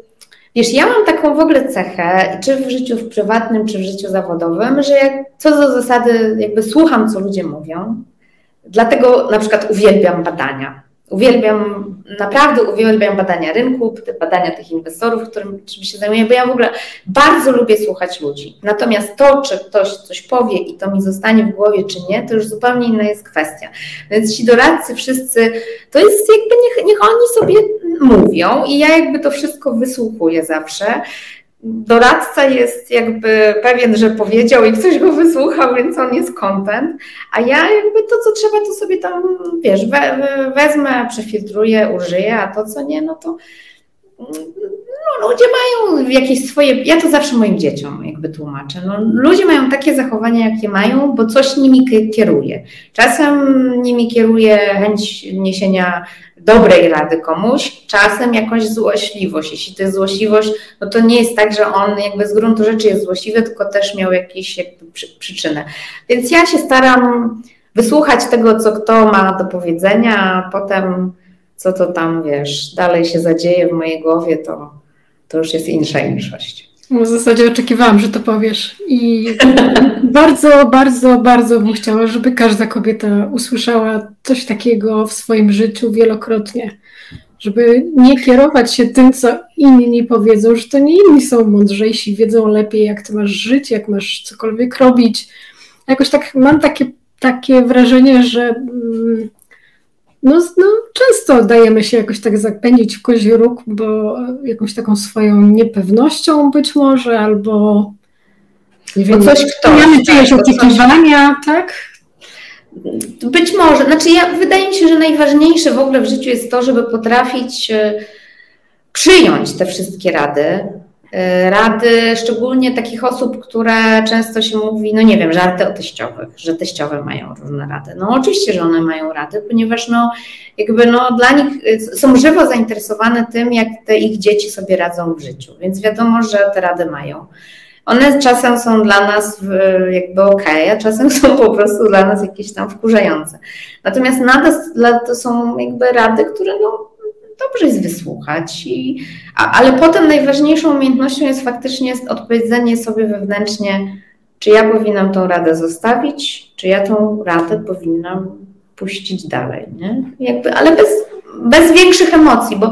Speaker 2: Wiesz, ja mam taką w ogóle cechę, czy w życiu w prywatnym, czy w życiu zawodowym, że jak co do zasady jakby słucham, co ludzie mówią, dlatego na przykład uwielbiam badania. Uwielbiam, naprawdę uwielbiam badania rynku, badania tych inwestorów, którym czym się zajmuję, bo ja w ogóle bardzo lubię słuchać ludzi. Natomiast to, czy ktoś coś powie i to mi zostanie w głowie, czy nie, to już zupełnie inna jest kwestia. Więc ci doradcy wszyscy, to jest jakby niech, niech oni sobie mówią i ja jakby to wszystko wysłuchuję zawsze doradca jest jakby pewien, że powiedział i ktoś go wysłuchał, więc on jest content, a ja jakby to, co trzeba, to sobie tam, wiesz, we, wezmę, przefiltruję, użyję, a to, co nie, no to no, ludzie mają jakieś swoje, ja to zawsze moim dzieciom jakby tłumaczę, no, ludzie mają takie zachowania, jakie mają, bo coś nimi kieruje. Czasem nimi kieruje chęć niesienia dobrej rady komuś, czasem jakąś złośliwość. Jeśli to jest złośliwość, no to nie jest tak, że on jakby z gruntu rzeczy jest złośliwy, tylko też miał jakieś jakby przyczynę. Więc ja się staram wysłuchać tego, co kto ma do powiedzenia, a potem co to tam, wiesz, dalej się zadzieje w mojej głowie, to, to już jest insza inszość.
Speaker 1: W zasadzie oczekiwałam, że to powiesz. I [laughs] bardzo, bardzo, bardzo bym chciała, żeby każda kobieta usłyszała coś takiego w swoim życiu wielokrotnie. Żeby nie kierować się tym, co inni powiedzą, że to nie inni są mądrzejsi, wiedzą lepiej, jak ty masz żyć, jak masz cokolwiek robić. Jakoś tak mam takie, takie wrażenie, że. Mm, no, no, często dajemy się jakoś tak zapędzić w kozi róg, bo jakąś taką swoją niepewnością być może, albo nie wiem, coś ktoś, mamy czyjeś tak, oczekiwania, tak?
Speaker 2: Być może. Znaczy ja, wydaje mi się, że najważniejsze w ogóle w życiu jest to, żeby potrafić e, przyjąć te wszystkie rady, rady, szczególnie takich osób, które często się mówi, no nie wiem, żarty o teściowych, że teściowe mają różne rady. No oczywiście, że one mają rady, ponieważ no jakby no dla nich y, są żywo zainteresowane tym, jak te ich dzieci sobie radzą w życiu, więc wiadomo, że te rady mają. One czasem są dla nas jakby ok, a czasem [laughs] są po prostu dla nas jakieś tam wkurzające. Natomiast nadal to są jakby rady, które no dobrze jest wysłuchać. I, a, ale potem najważniejszą umiejętnością jest faktycznie odpowiedzenie sobie wewnętrznie, czy ja powinnam tą radę zostawić, czy ja tą radę powinnam puścić dalej. Nie? Jakby, ale bez, bez większych emocji, bo,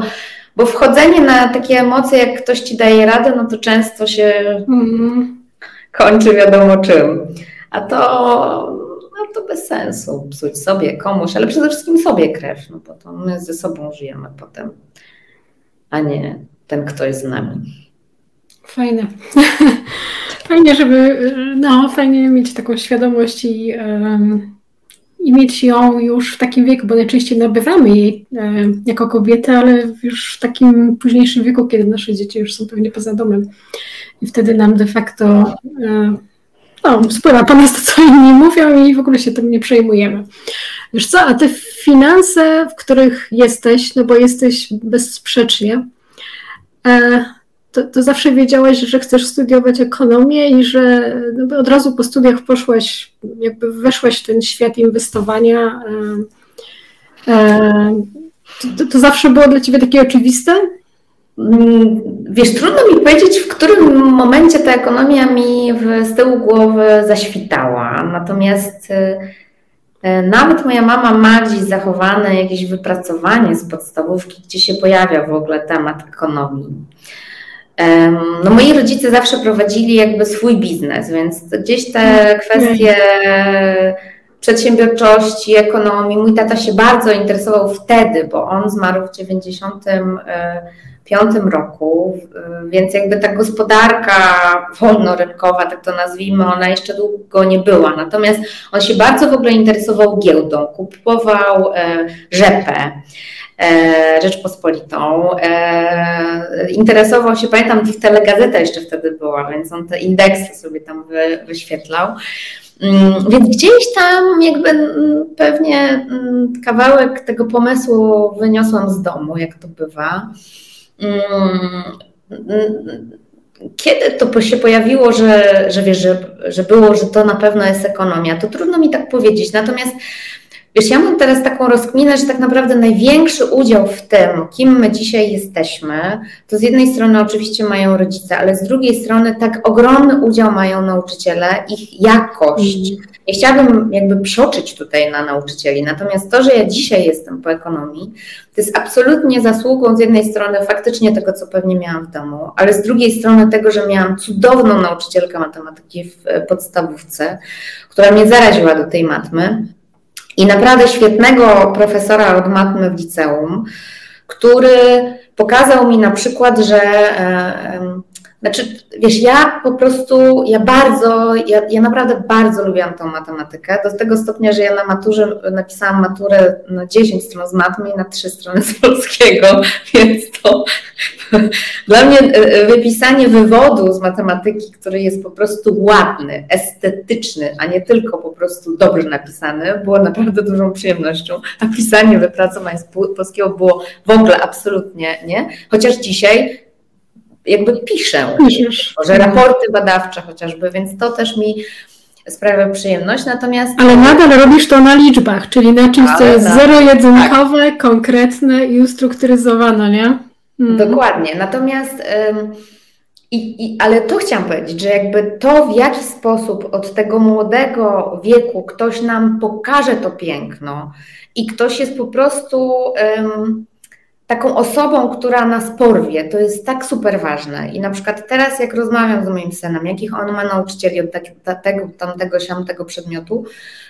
Speaker 2: bo wchodzenie na takie emocje, jak ktoś ci daje radę, no to często się mm, kończy wiadomo czym. A to to bez sensu psuć sobie, komuś, ale przede wszystkim sobie krew, no bo to my ze sobą żyjemy potem, a nie ten ktoś z nami.
Speaker 1: Fajne. [laughs] Fajnie, żeby, no, fajnie mieć taką świadomość i, um, i mieć ją już w takim wieku, bo najczęściej nabywamy jej jako kobiety, ale już w takim późniejszym wieku, kiedy nasze dzieci już są pewnie poza domem. I wtedy nam de facto no, spływa po nas to, co inni mówią i w ogóle się tym nie przejmujemy. Wiesz co, a te finanse, w których jesteś, no bo jesteś bezsprzecznie, e, to, to zawsze wiedziałaś, że chcesz studiować ekonomię i że no, od razu po studiach poszłaś, jakby weszłaś w ten świat inwestowania. E, e, to, to zawsze było dla ciebie takie oczywiste?
Speaker 2: Mm, wiesz, trudno mi powiedzieć, w którym momencie ta ekonomia mi w, z tyłu głowy zaświtała. Natomiast e, nawet moja mama ma gdzieś zachowane jakieś wypracowanie z podstawówki, gdzie się pojawia w ogóle temat ekonomii. No moi rodzice zawsze prowadzili jakby swój biznes, więc gdzieś te mhm. kwestie przedsiębiorczości, ekonomii. Mój tata się bardzo interesował wtedy, bo on zmarł w 95 roku, więc jakby ta gospodarka wolnorynkowa, tak to nazwijmy, ona jeszcze długo nie była. Natomiast on się bardzo w ogóle interesował giełdą, kupował e, rzepę. E, Rzeczpospolitą. E, interesował się, pamiętam, w telegazeta jeszcze wtedy była, więc on te indeksy sobie tam wy, wyświetlał. Mm, więc gdzieś tam jakby mm, pewnie mm, kawałek tego pomysłu wyniosłam z domu, jak to bywa. Kiedy to się pojawiło, że, że wiesz, że, że było, że to na pewno jest ekonomia, to trudno mi tak powiedzieć. Natomiast Wiesz, ja mam teraz taką rozkminę, że tak naprawdę największy udział w tym, kim my dzisiaj jesteśmy, to z jednej strony oczywiście mają rodzice, ale z drugiej strony tak ogromny udział mają nauczyciele, ich jakość. Mm. Nie chciałabym jakby przoczyć tutaj na nauczycieli, natomiast to, że ja dzisiaj jestem po ekonomii, to jest absolutnie zasługą z jednej strony faktycznie tego, co pewnie miałam w domu, ale z drugiej strony tego, że miałam cudowną nauczycielkę matematyki w podstawówce, która mnie zaraziła do tej matmy i naprawdę świetnego profesora od matmy w liceum, który pokazał mi na przykład, że znaczy, wiesz, ja po prostu, ja bardzo, ja, ja naprawdę bardzo lubiłam tą matematykę, do tego stopnia, że ja na maturze napisałam maturę na 10 stron z matmy i na 3 strony z polskiego, [laughs] więc to [laughs] dla mnie e, e, wypisanie wywodu z matematyki, który jest po prostu ładny, estetyczny, a nie tylko po prostu dobrze napisany, było naprawdę dużą przyjemnością, a pisanie wypracowań z polskiego było w ogóle absolutnie nie, chociaż dzisiaj jakby piszę, Piszesz. może raporty badawcze chociażby, więc to też mi sprawia przyjemność, natomiast...
Speaker 1: Ale nadal robisz to na liczbach, czyli na czymś, co jest zero-jedynkowe, tak. konkretne i ustrukturyzowane, nie?
Speaker 2: Mhm. Dokładnie, natomiast... i, i, ale to chciałam powiedzieć, że jakby to, w jaki sposób od tego młodego wieku ktoś nam pokaże to piękno i ktoś jest po prostu um, taką osobą, która nas porwie, to jest tak super ważne. I na przykład teraz, jak rozmawiam z moim synem, jakich on ma nauczycieli od tak, tego, tamtego, siamtego przedmiotu,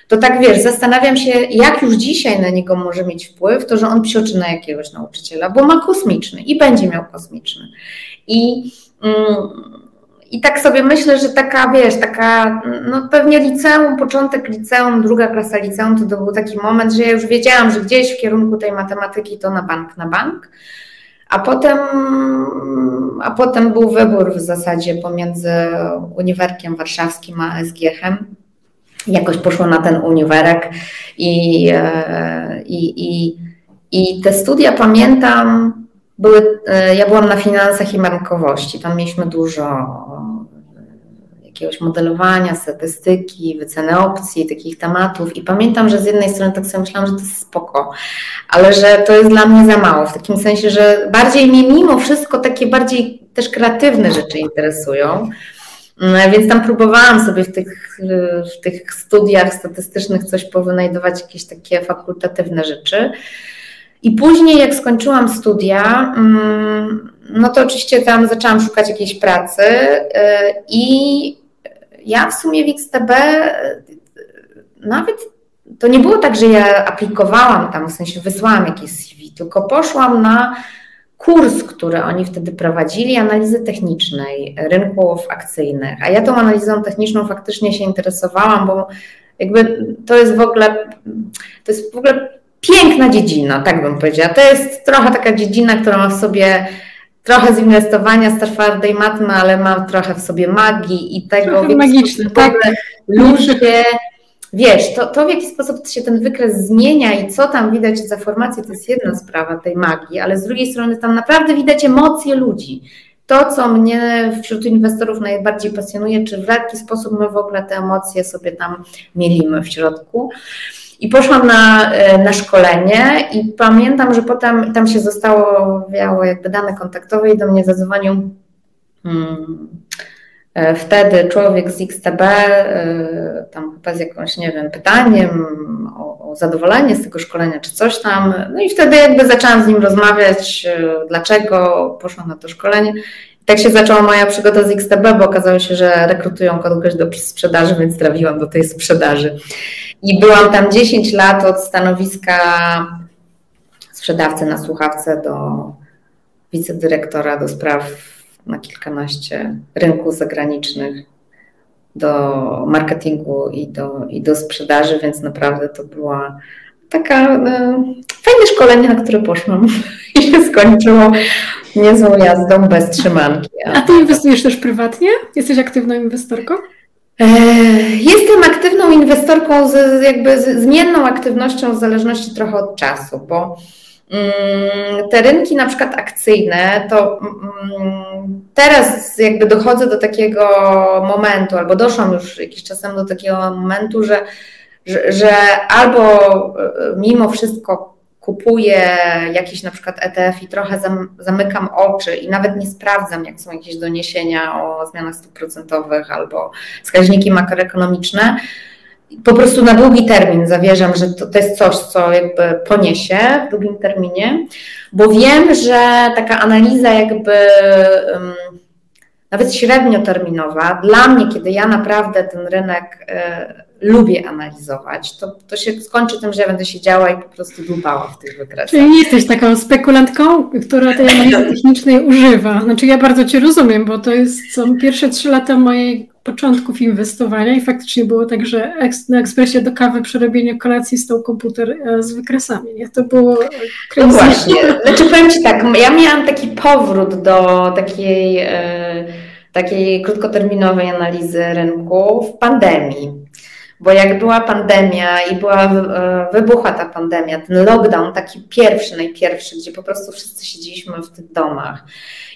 Speaker 2: to tak wiesz, zastanawiam się, jak już dzisiaj na niego może mieć wpływ to, że on psioczy na jakiegoś nauczyciela, bo ma kosmiczny i będzie miał kosmiczny. I mm, i tak sobie myślę, że taka, wiesz, taka, no pewnie liceum, początek liceum, druga klasa liceum, to, to był taki moment, że ja już wiedziałam, że gdzieś w kierunku tej matematyki to na bank, na bank. A potem, a potem był wybór w zasadzie pomiędzy Uniwerkiem Warszawskim a SGH-em. Jakoś poszło na ten uniwerek i, e, i, i, i te studia pamiętam, były, e, ja byłam na finansach i bankowości. Tam mieliśmy dużo e, jakiegoś modelowania, statystyki, wyceny opcji, takich tematów. I pamiętam, że z jednej strony tak sobie myślałam, że to jest spoko, ale że to jest dla mnie za mało. W takim sensie, że bardziej mnie mimo wszystko takie bardziej też kreatywne rzeczy interesują. Mm, więc tam próbowałam sobie w tych, w tych studiach statystycznych coś powynajdować, jakieś takie fakultatywne rzeczy. I później, jak skończyłam studia, mm, no to oczywiście tam zaczęłam szukać jakiejś pracy y, i ja w sumie w XTB y, nawet to nie było tak, że ja aplikowałam tam, w sensie wysłałam jakieś CV, tylko poszłam na kurs, który oni wtedy prowadzili, analizy technicznej rynków akcyjnych. A ja tą analizą techniczną faktycznie się interesowałam, bo jakby to jest w ogóle, to jest w ogóle piękna dziedzina, tak bym powiedziała. To jest trochę taka dziedzina, która ma w sobie trochę z inwestowania z twardej matmy, ale ma trochę w sobie magii i tego,
Speaker 1: trochę magiczne, tak?
Speaker 2: ludzie, wiesz, to, to w jaki sposób się ten wykres zmienia i co tam widać za formacje, to jest jedna sprawa tej magii, ale z drugiej strony tam naprawdę widać emocje ludzi. To, co mnie wśród inwestorów najbardziej pasjonuje, czy w jaki sposób my w ogóle te emocje sobie tam mielimy w środku. I poszłam na, e, na szkolenie i pamiętam, że potem tam się zostało wiało jakby dane kontaktowe i do mnie zadzwonił hmm, wtedy człowiek z XTB, e, tam chyba z jakimś, nie wiem, pytaniem o, o, zadowolenie z tego szkolenia czy coś tam, no i wtedy jakby zaczęłam z nim rozmawiać, dlaczego poszłam na to szkolenie. Tak się zaczęła moja przygoda z XTB, bo okazało się, że rekrutują kogoś do sprzedaży, więc trafiłam do tej sprzedaży. I byłam tam 10 lat od stanowiska sprzedawcy na słuchawce do wicedyrektora do spraw na kilkanaście rynków zagranicznych, do marketingu i do, i do sprzedaży, więc naprawdę to była taka no, fajne szkolenie, na które poszłam [laughs] i się skończyło niezłą jazdą bez trzymanki.
Speaker 1: A ty inwestujesz też prywatnie? Jesteś aktywną inwestorką?
Speaker 2: E, jestem aktywną inwestorką z jakby z zmienną aktywnością w zależności trochę od czasu, bo Mm, te rynki na przykład akcyjne, to mm, teraz jakby dochodzę do takiego momentu, albo doszłam już jakiś czas temu do takiego momentu, że, że, że albo e, mimo wszystko kupuję jakiś na przykład ETF i trochę zamykam oczy i nawet nie sprawdzam, jak są jakieś doniesienia o zmianach stóp procentowych albo wskaźniki makroekonomiczne, po prostu na długi termin zawierzam, że to, to jest coś, co jakby poniesie w długim terminie, bo wiem, że taka analiza jakby um, nawet średnioterminowa, dla mnie, kiedy ja naprawdę ten rynek y, lubię analizować, to, to się skończy tym, że ja będę siedziała i po prostu dłubała w tych wykresach.
Speaker 1: Czyli nie jesteś taką spekulantką, która tej analizy technicznej używa. Znaczy ja bardzo Cię rozumiem, bo to jest są pierwsze trzy lata mojej początków inwestowania i faktycznie było tak, że na ekspresie do kawy przerobienie kolacji stał komputer e, z wykresami. Nie? To było
Speaker 2: No właśnie. Znaczy powiem Ci tak, ja miałam taki powrót do takiej, e, takiej krótkoterminowej analizy rynku w pandemii. Bo jak była pandemia i była, e, wybuchła ta pandemia, ten lockdown taki pierwszy, najpierwszy, gdzie po prostu wszyscy siedzieliśmy w tych domach.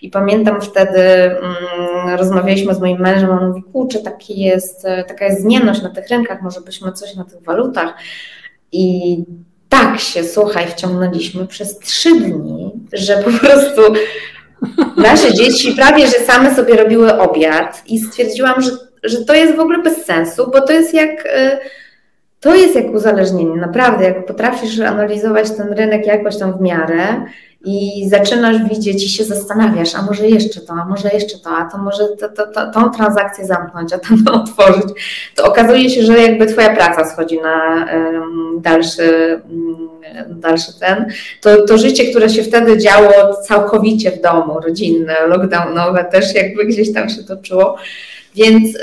Speaker 2: I pamiętam wtedy mm, rozmawialiśmy z moim mężem, on mówi, kurczę, taki jest, e, taka jest zmienność na tych rynkach, może byśmy coś na tych walutach. I tak się, słuchaj, wciągnęliśmy przez trzy dni, że po prostu nasze dzieci prawie, że same sobie robiły obiad i stwierdziłam, że że to jest w ogóle bez sensu, bo to jest jak y, to jest jak uzależnienie, naprawdę, jak potrafisz analizować ten rynek jakoś tam w miarę i zaczynasz widzieć i się zastanawiasz, a może jeszcze to, a może jeszcze to, a to może to, to, to, tą transakcję zamknąć, a tam [laughs] otworzyć, to okazuje się, że jakby twoja praca schodzi na um, dalszy, um, dalszy ten, to, to życie, które się wtedy działo całkowicie w domu, rodzinne, lockdownowe też jakby gdzieś tam się toczyło, więc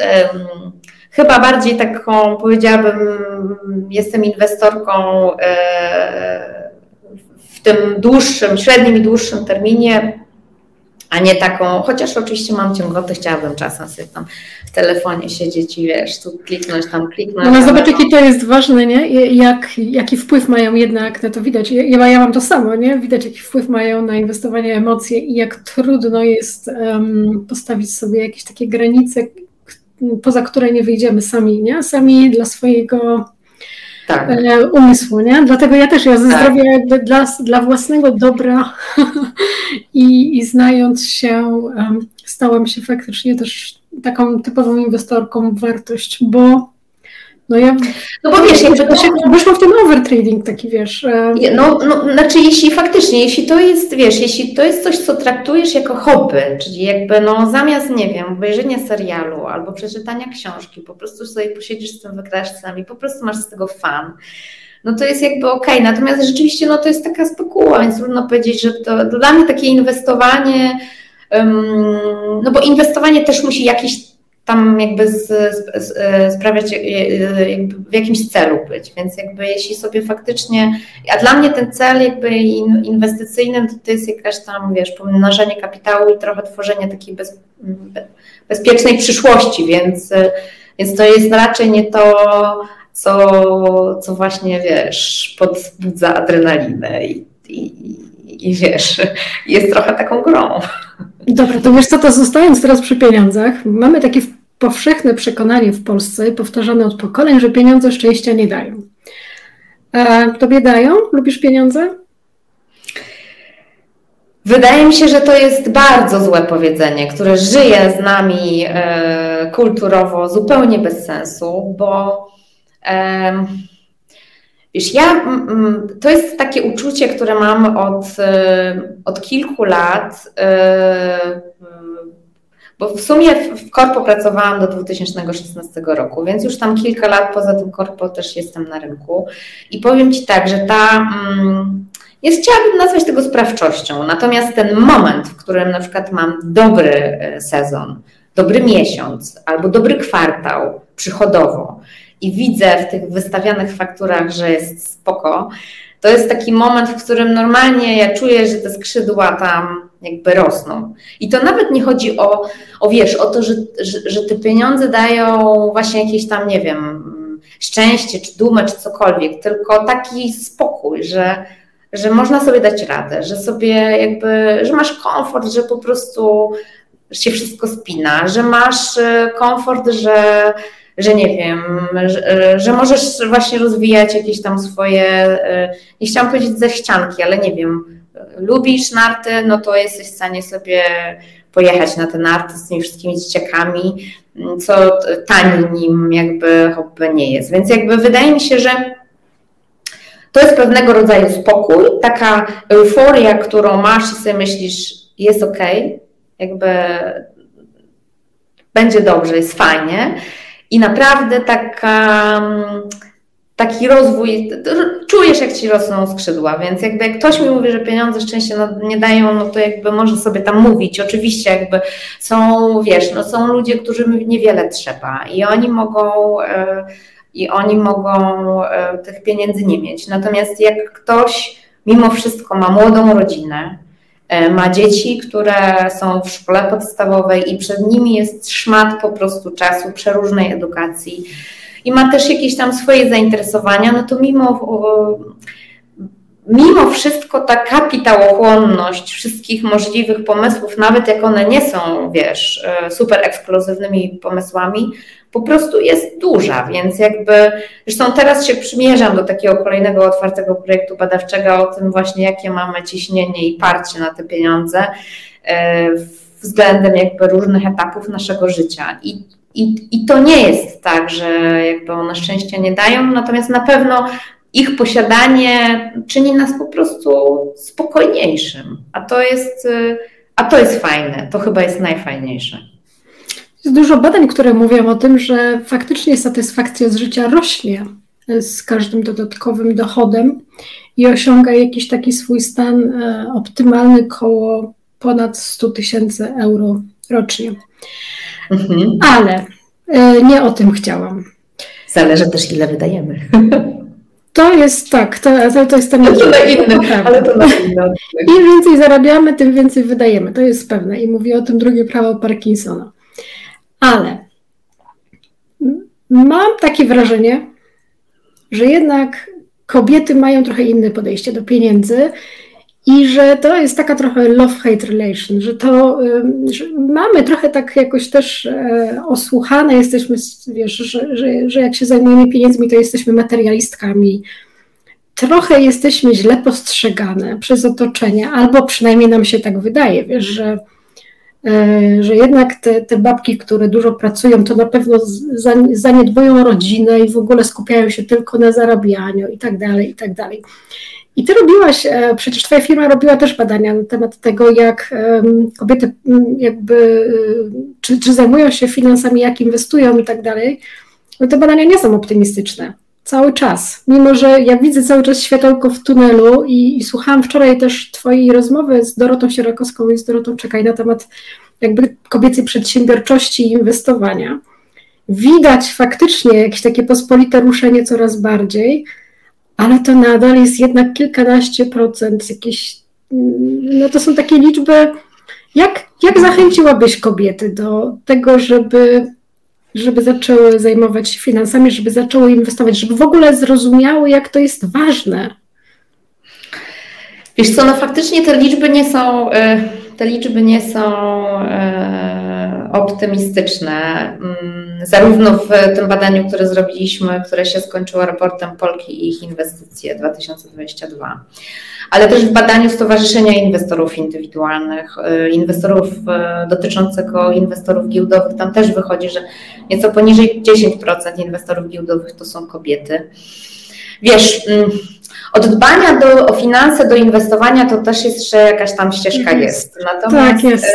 Speaker 2: chyba bardziej taką, powiedziałabym, jestem inwestorką e, w tym dłuższym, średnim i dłuższym terminie, a nie taką, chociaż oczywiście mam ciągotę, chciałabym czasem sobie tam w telefonie siedzieć i wiesz, tu kliknąć, tam kliknąć.
Speaker 1: No zobacz, jaki to jest ważne, nie? Jak, jaki wpływ mają jednak, no to widać, ja, ja mam to samo, nie? Widać, jaki wpływ mają na inwestowanie emocje i jak trudno jest um, postawić sobie jakieś takie granice, poza które nie wyjdziemy sami, nie? Sami dla swojego tak. E, umysłu, nie? Dlatego ja też, ja ze tak. zdrowia jakby dla, dla własnego dobra [laughs] i, i znając się, stałam się faktycznie też taką typową inwestorką w wartość, bo no ja, no bo wiesz, jakby to się wyszło w ten overtrading taki, wiesz.
Speaker 2: E, no, no, znaczy jeśli faktycznie, jeśli to jest, wiesz, jeśli to jest coś, co traktujesz jako hobby, czyli jakby no zamiast, nie wiem, obejrzenia serialu albo przeczytania książki, po prostu sobie posiedzisz z tym wykresem i po prostu masz z tego fan, no to jest jakby okej, okay. natomiast rzeczywiście no to jest taka spekuła, więc trudno powiedzieć, że to, to dla mnie takie inwestowanie, um, no bo inwestowanie też musi jakiś tam jakby z, z, z, sprawiać e, e, w jakimś celu być. Więc jakby jeśli sobie faktycznie, a dla mnie ten cel jakby inwestycyjny to, to jest jakaś tam, wiesz, pomnażanie kapitału i trochę tworzenie takiej bez, bezpiecznej przyszłości, więc, więc to jest raczej nie to, co, co właśnie, wiesz, podbudza adrenalinę i, i, i wiesz, jest trochę taką grą.
Speaker 1: Dobra, to wiesz co, to zostając teraz przy pieniądzach, mamy takie powszechne przekonanie w Polsce, powtarzane od pokoleń, że pieniądze szczęścia nie dają. A tobie dają? Lubisz pieniądze?
Speaker 2: Wydaje mi się, że to jest bardzo złe powiedzenie, które żyje z nami e, kulturowo zupełnie bez sensu, bo e, wiesz, ja, to jest takie uczucie, które mam od, e, od kilku lat, e, bo w sumie w korpo pracowałam do 2016 roku, więc już tam kilka lat poza tym korpo też jestem na rynku i powiem Ci tak, że ta... Mm, jest, chciałabym nazwać tego sprawczością. Natomiast ten moment, w którym na przykład mam dobry sezon, dobry miesiąc albo dobry kwartał przychodowo i widzę w tych wystawianych fakturach, że jest spoko, to jest taki moment, w którym normalnie ja czuję, że te skrzydła tam jakby rosną. I to nawet nie chodzi o, o wiesz, o to, że, że, że te pieniądze dają właśnie jakieś tam, nie wiem, szczęście, czy dumę, czy cokolwiek, tylko taki spokój, że że można sobie dać radę, że sobie jakby, że masz komfort, że po prostu się wszystko spina, że masz e, komfort, że, że nie wiem, że, że możesz właśnie rozwijać jakieś tam swoje, e, nie chciałam powiedzieć ze ścianki, ale nie wiem, lubisz narty, no to jesteś w stanie sobie pojechać na te narty z tymi wszystkimi dzieciakami, co tanim jakby hobby nie jest. Więc jakby wydaje mi się, że to jest pewnego rodzaju spokój, taka euforia, którą masz i sobie myślisz, jest ok, jakby będzie dobrze, jest fajnie. I naprawdę taka, taki rozwój, czujesz jak ci rosną skrzydła, więc jakby jak ktoś mi mówi, że pieniądze szczęście nie dają, no to jakby może sobie tam mówić. Oczywiście jakby są, wiesz, no są ludzie, którym niewiele trzeba i oni mogą e, i oni mogą e, tych pieniędzy nie mieć. Natomiast jak ktoś mimo wszystko ma młodą rodzinę, ma dzieci, które są w szkole podstawowej i przed nimi jest szmat po prostu czasu przeróżnej edukacji. I ma też jakieś tam swoje zainteresowania, no to mimo mimo wszystko ta kapitałochłonność wszystkich możliwych pomysłów, nawet jak one nie są, wiesz, e, super ekskluzywnymi pomysłami, po prostu jest duża, więc jakby, zresztą teraz się przymierzam do takiego kolejnego otwartego projektu badawczego o tym właśnie, jakie mamy ciśnienie i parcie na te pieniądze e, względem jakby różnych etapów naszego życia. I, i, I to nie jest tak, że jakby one szczęścia nie dają, natomiast na pewno ich posiadanie czyni nas po prostu spokojniejszym, a to jest, a to jest fajne, to chyba jest najfajniejsze.
Speaker 1: Jest dużo badań, które mówią o tym, że faktycznie satysfakcja z życia rośnie z każdym dodatkowym dochodem i osiąga jakiś taki swój stan e, optymalny koło ponad 100 tysięcy euro rocznie. Mhm. Ale e, nie o tym chciałam.
Speaker 2: Zależy też, ile wydajemy. [laughs]
Speaker 1: To jest tak, to, to jest temat.
Speaker 2: To na inny, ale to na inny.
Speaker 1: Im więcej zarabiamy, tym więcej wydajemy. To jest pewne i mówi o tym drugie prawo Parkinsona. Ale mam takie wrażenie, że jednak kobiety mają trochę inne podejście do pieniędzy i że to jest taka trochę love-hate relation, że to że mamy trochę tak jakoś też e, osłuchane, jesteśmy, wiesz, że, że, że jak się zajmujemy pieniędzmi, to jesteśmy materialistkami. Trochę jesteśmy źle postrzegane przez otoczenie, albo przynajmniej nam się tak wydaje, wiesz, że, e, że jednak te, te babki, które dużo pracują, to na pewno zaniedbują rodzinę i w ogóle skupiają się tylko na zarabianiu i tak dalej, i tak dalej. I ty robiłaś, e, przecież twoja firma robiła też badania na temat tego, jak kobiety jakby, e, czy, czy zajmują się finansami, jak inwestują i tak dalej. No te badania nie są optymistyczne. Cały czas. Mimo, że ja widzę cały czas światełko w tunelu i, i słuchałam wczoraj też twojej rozmowy z Dorotą Sierakowską i z Dorotą Czekaj na temat jakby kobiecej przedsiębiorczości i inwestowania. Widać faktycznie jakieś takie pospolite ruszenie coraz bardziej, ale to nadal jest jednak kilkanaście procent jakieś, no to są takie liczby, jak, jak zachęciłabyś kobiety do tego, żeby, żeby zaczęły zajmować się finansami, żeby zaczęły inwestować, żeby w ogóle zrozumiały, jak to jest ważne?
Speaker 2: Wiesz co, no faktycznie te liczby nie są, e, te liczby nie są e, optymistyczne. Mm, zarówno w tym badaniu, które zrobiliśmy, które się skończyło raportem Polki i ich inwestycje 2022, ale też w badaniu Stowarzyszenia Inwestorów Indywidualnych, y, inwestorów y, dotyczącego inwestorów giełdowych. Tam też wychodzi, że nieco poniżej 10% inwestorów giełdowych to są kobiety. Wiesz, mm, od dbania do, o finanse do inwestowania to też jeszcze jakaś tam ścieżka mhm. jest.
Speaker 1: Natomiast, tak jest.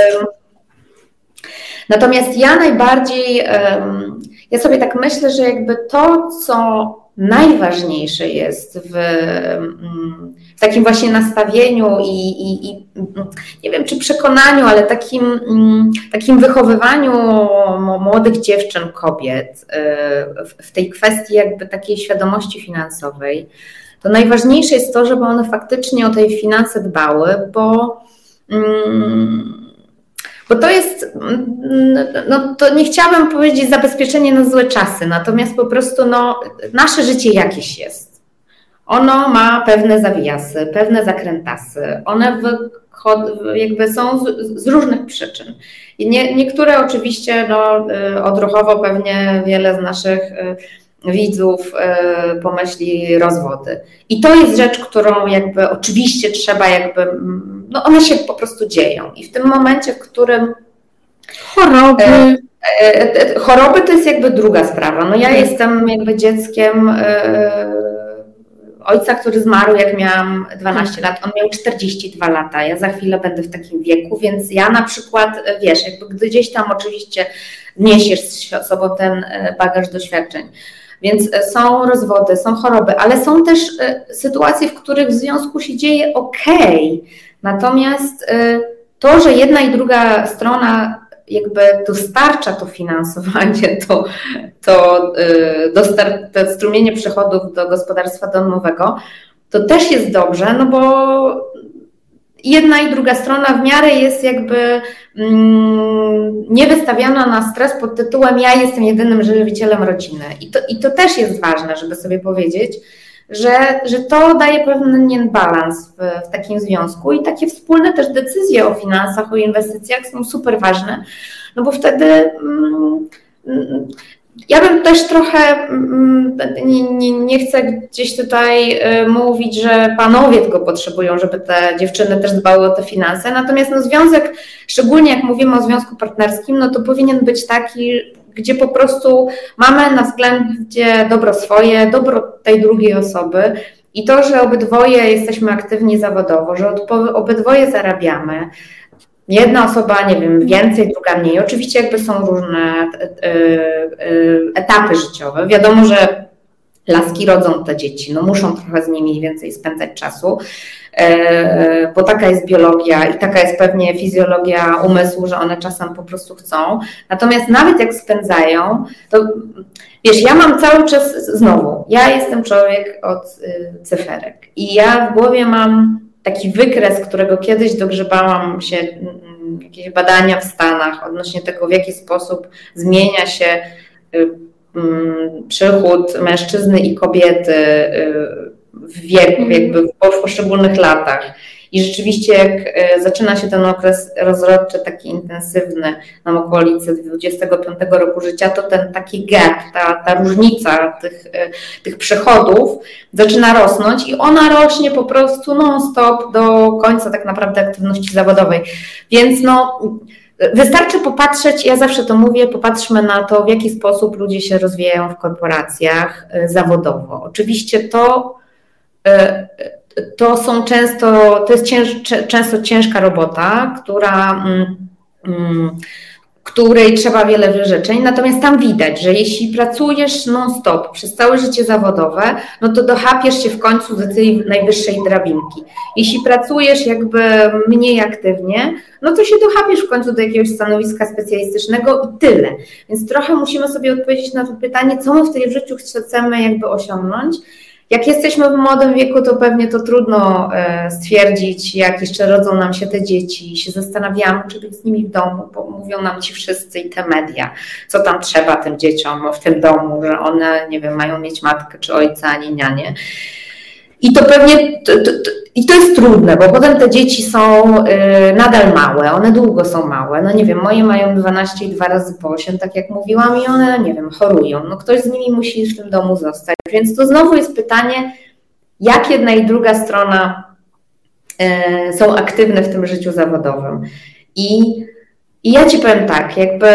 Speaker 2: Natomiast ja najbardziej, ja sobie tak myślę, że jakby to, co najważniejsze jest w, w takim właśnie nastawieniu i, i, i, nie wiem czy przekonaniu, ale takim, takim wychowywaniu młodych dziewczyn, kobiet w, w tej kwestii jakby takiej świadomości finansowej, to najważniejsze jest to, żeby one faktycznie o tej finanse dbały, bo bo to jest, no to nie chciałabym powiedzieć zabezpieczenie na złe czasy, natomiast po prostu no, nasze życie jakieś jest. Ono ma pewne zawiasy, pewne zakrętasy. One jakby są z, różnych przyczyn. I nie, niektóre oczywiście no, y, odruchowo pewnie wiele z naszych y, widzów y, pomyśli rozwody. I to jest rzecz, którą jakby oczywiście trzeba jakby, no one się po prostu dzieją. I w tym momencie, w którym
Speaker 1: choroby. E,
Speaker 2: e, e, choroby to jest jakby druga sprawa. No ja jestem jakby dzieckiem ojca, który zmarł jak miałam 12 lat. On miał 42 lata. Ja za chwilę będę w takim wieku, więc ja na przykład, wiesz, jakby gdzieś tam oczywiście niesiesz z sobą ten bagaż doświadczeń. Więc e, są rozwody, są choroby, ale są też e, sytuacje, w których w związku się dzieje ok. Natomiast e, to, że jedna i druga strona jakby dostarcza to finansowanie, [laughs] to, to dostar- te strumienie przychodów do gospodarstwa domowego, to też jest dobrze, no bo jedna i druga strona w miarę jest jakby mm, niewystawiana na stres pod tytułem ja jestem jedynym żywicielem rodziny. I to, i to też jest ważne, żeby sobie powiedzieć, że, że to daje pewien balans w, w takim związku i takie wspólne też decyzje o finansach, o inwestycjach są super ważne, no bo wtedy mm, ja bym też trochę, mm, nie, nie, nie, chcę gdzieś tutaj y, mówić, że panowie tylko potrzebują, żeby te dziewczyny też dbały o te finanse, natomiast no związek, szczególnie jak mówimy o związku partnerskim, no to powinien być taki, gdzie po prostu mamy na względzie dobro swoje, dobro tej drugiej osoby i to, że obydwoje jesteśmy aktywni zawodowo, że obydwoje zarabiamy, Jedna osoba, nie wiem, więcej, druga mniej. Oczywiście jakby są różne e, e, etapy życiowe. Wiadomo, że laski rodzą te dzieci, no muszą trochę z nimi więcej spędzać czasu, e, bo taka jest biologia i taka jest pewnie fizjologia umysłu, że one czasem po prostu chcą. Natomiast nawet jak spędzają, to wiesz, ja mam cały czas, znowu, ja jestem człowiek od cyferek i ja w głowie mam taki wykres, którego kiedyś dogrzebałam się, mm, jakieś badania w Stanach odnośnie tego, w jaki sposób zmienia się y, mm, przychód mężczyzny i kobiety y, w wieku, mhm. jakby w poszczególnych latach. I rzeczywiście, jak e, zaczyna się ten okres rozrodczy, taki intensywny, na okolicy 25 roku życia, to ten taki gap, ta, ta różnica tych, e, tych przychodów zaczyna rosnąć i ona rośnie po prostu non-stop do końca tak naprawdę aktywności zawodowej. Więc no. Wystarczy popatrzeć, ja zawsze to mówię, popatrzmy na to, w jaki sposób ludzie się rozwijają w korporacjach e, zawodowo. Oczywiście to to są często, to jest cięż, często ciężka robota, która, mm, mm, której trzeba wiele wyrzeczeń, natomiast tam widać, że jeśli pracujesz non-stop przez całe życie zawodowe, no to dochapiesz się w końcu do tej najwyższej drabinki. Jeśli pracujesz jakby mniej aktywnie, no to się dochapiesz w końcu do jakiegoś stanowiska specjalistycznego i tyle. Więc trochę musimy sobie odpowiedzieć na to pytanie, co my w tej życiu chcemy jakby osiągnąć jak jesteśmy w młodym wieku, to pewnie to trudno e, stwierdzić, jak jeszcze rodzą nam się te dzieci. Się zastanawiamy, czy być z nimi w domu, bo mówią nam ci wszyscy i te media, co tam trzeba tym dzieciom w tym domu, że one, nie wiem, mają mieć matkę czy ojca, ani nianie. I to pewnie, to, to, to, i to jest trudne, bo potem te dzieci są y, nadal małe, one długo są małe. No nie wiem, moje mają 12 i 2 razy po 8, tak jak mówiłam, i one, nie wiem, chorują. No ktoś z nimi musi w tym domu zostać. Więc to znowu jest pytanie, jak jedna i druga strona y, są aktywne w tym życiu zawodowym. I, i ja Ci powiem tak, jakby.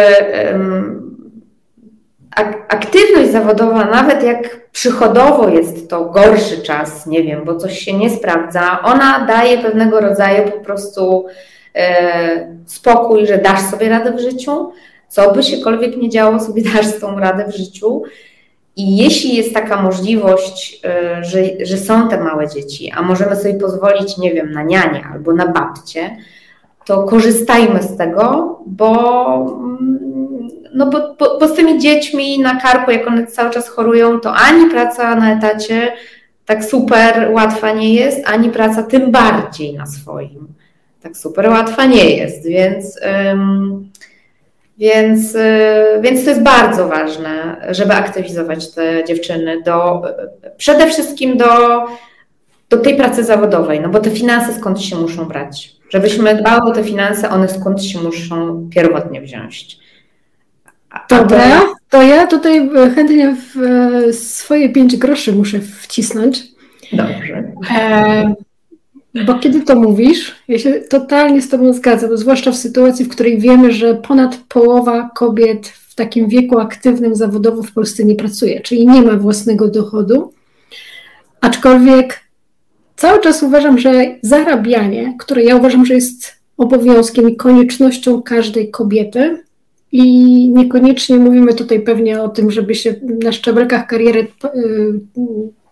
Speaker 2: Aktywność zawodowa, nawet jak przychodowo jest to gorszy czas, nie wiem, bo coś się nie sprawdza, ona daje pewnego rodzaju po prostu e, spokój, że dasz sobie radę w życiu, co by siekolwiek nie działo, sobie [laughs] dasz tą radę w życiu. I jeśli jest taka możliwość, e, że, że są te małe dzieci, a możemy sobie pozwolić, nie wiem, na nianie albo na babcie, to korzystajmy z tego, bo mm, no bo, bo, bo z tymi dziećmi na karku, jak one cały czas chorują, to ani praca na etacie tak super łatwa nie jest, ani praca tym bardziej na swoim tak super łatwa nie jest, więc, ym, więc, yy, więc to jest bardzo ważne, żeby aktywizować te dziewczyny do, przede wszystkim do, do tej pracy zawodowej, no bo te finanse skąd się muszą brać. Żebyśmy dbały o te finanse, one skąd się muszą pierwotnie wziąć.
Speaker 1: Dobra, to ja tutaj chętnie w swoje pięć groszy muszę wcisnąć.
Speaker 2: Dobrze. E,
Speaker 1: bo kiedy to mówisz, ja się totalnie z Tobą zgadzam, zwłaszcza w sytuacji, w której wiemy, że ponad połowa kobiet w takim wieku aktywnym zawodowo w Polsce nie pracuje, czyli nie ma własnego dochodu. Aczkolwiek cały czas uważam, że zarabianie, które ja uważam, że jest obowiązkiem i koniecznością każdej kobiety, i niekoniecznie mówimy tutaj pewnie o tym, żeby się na szczebelkach kariery y,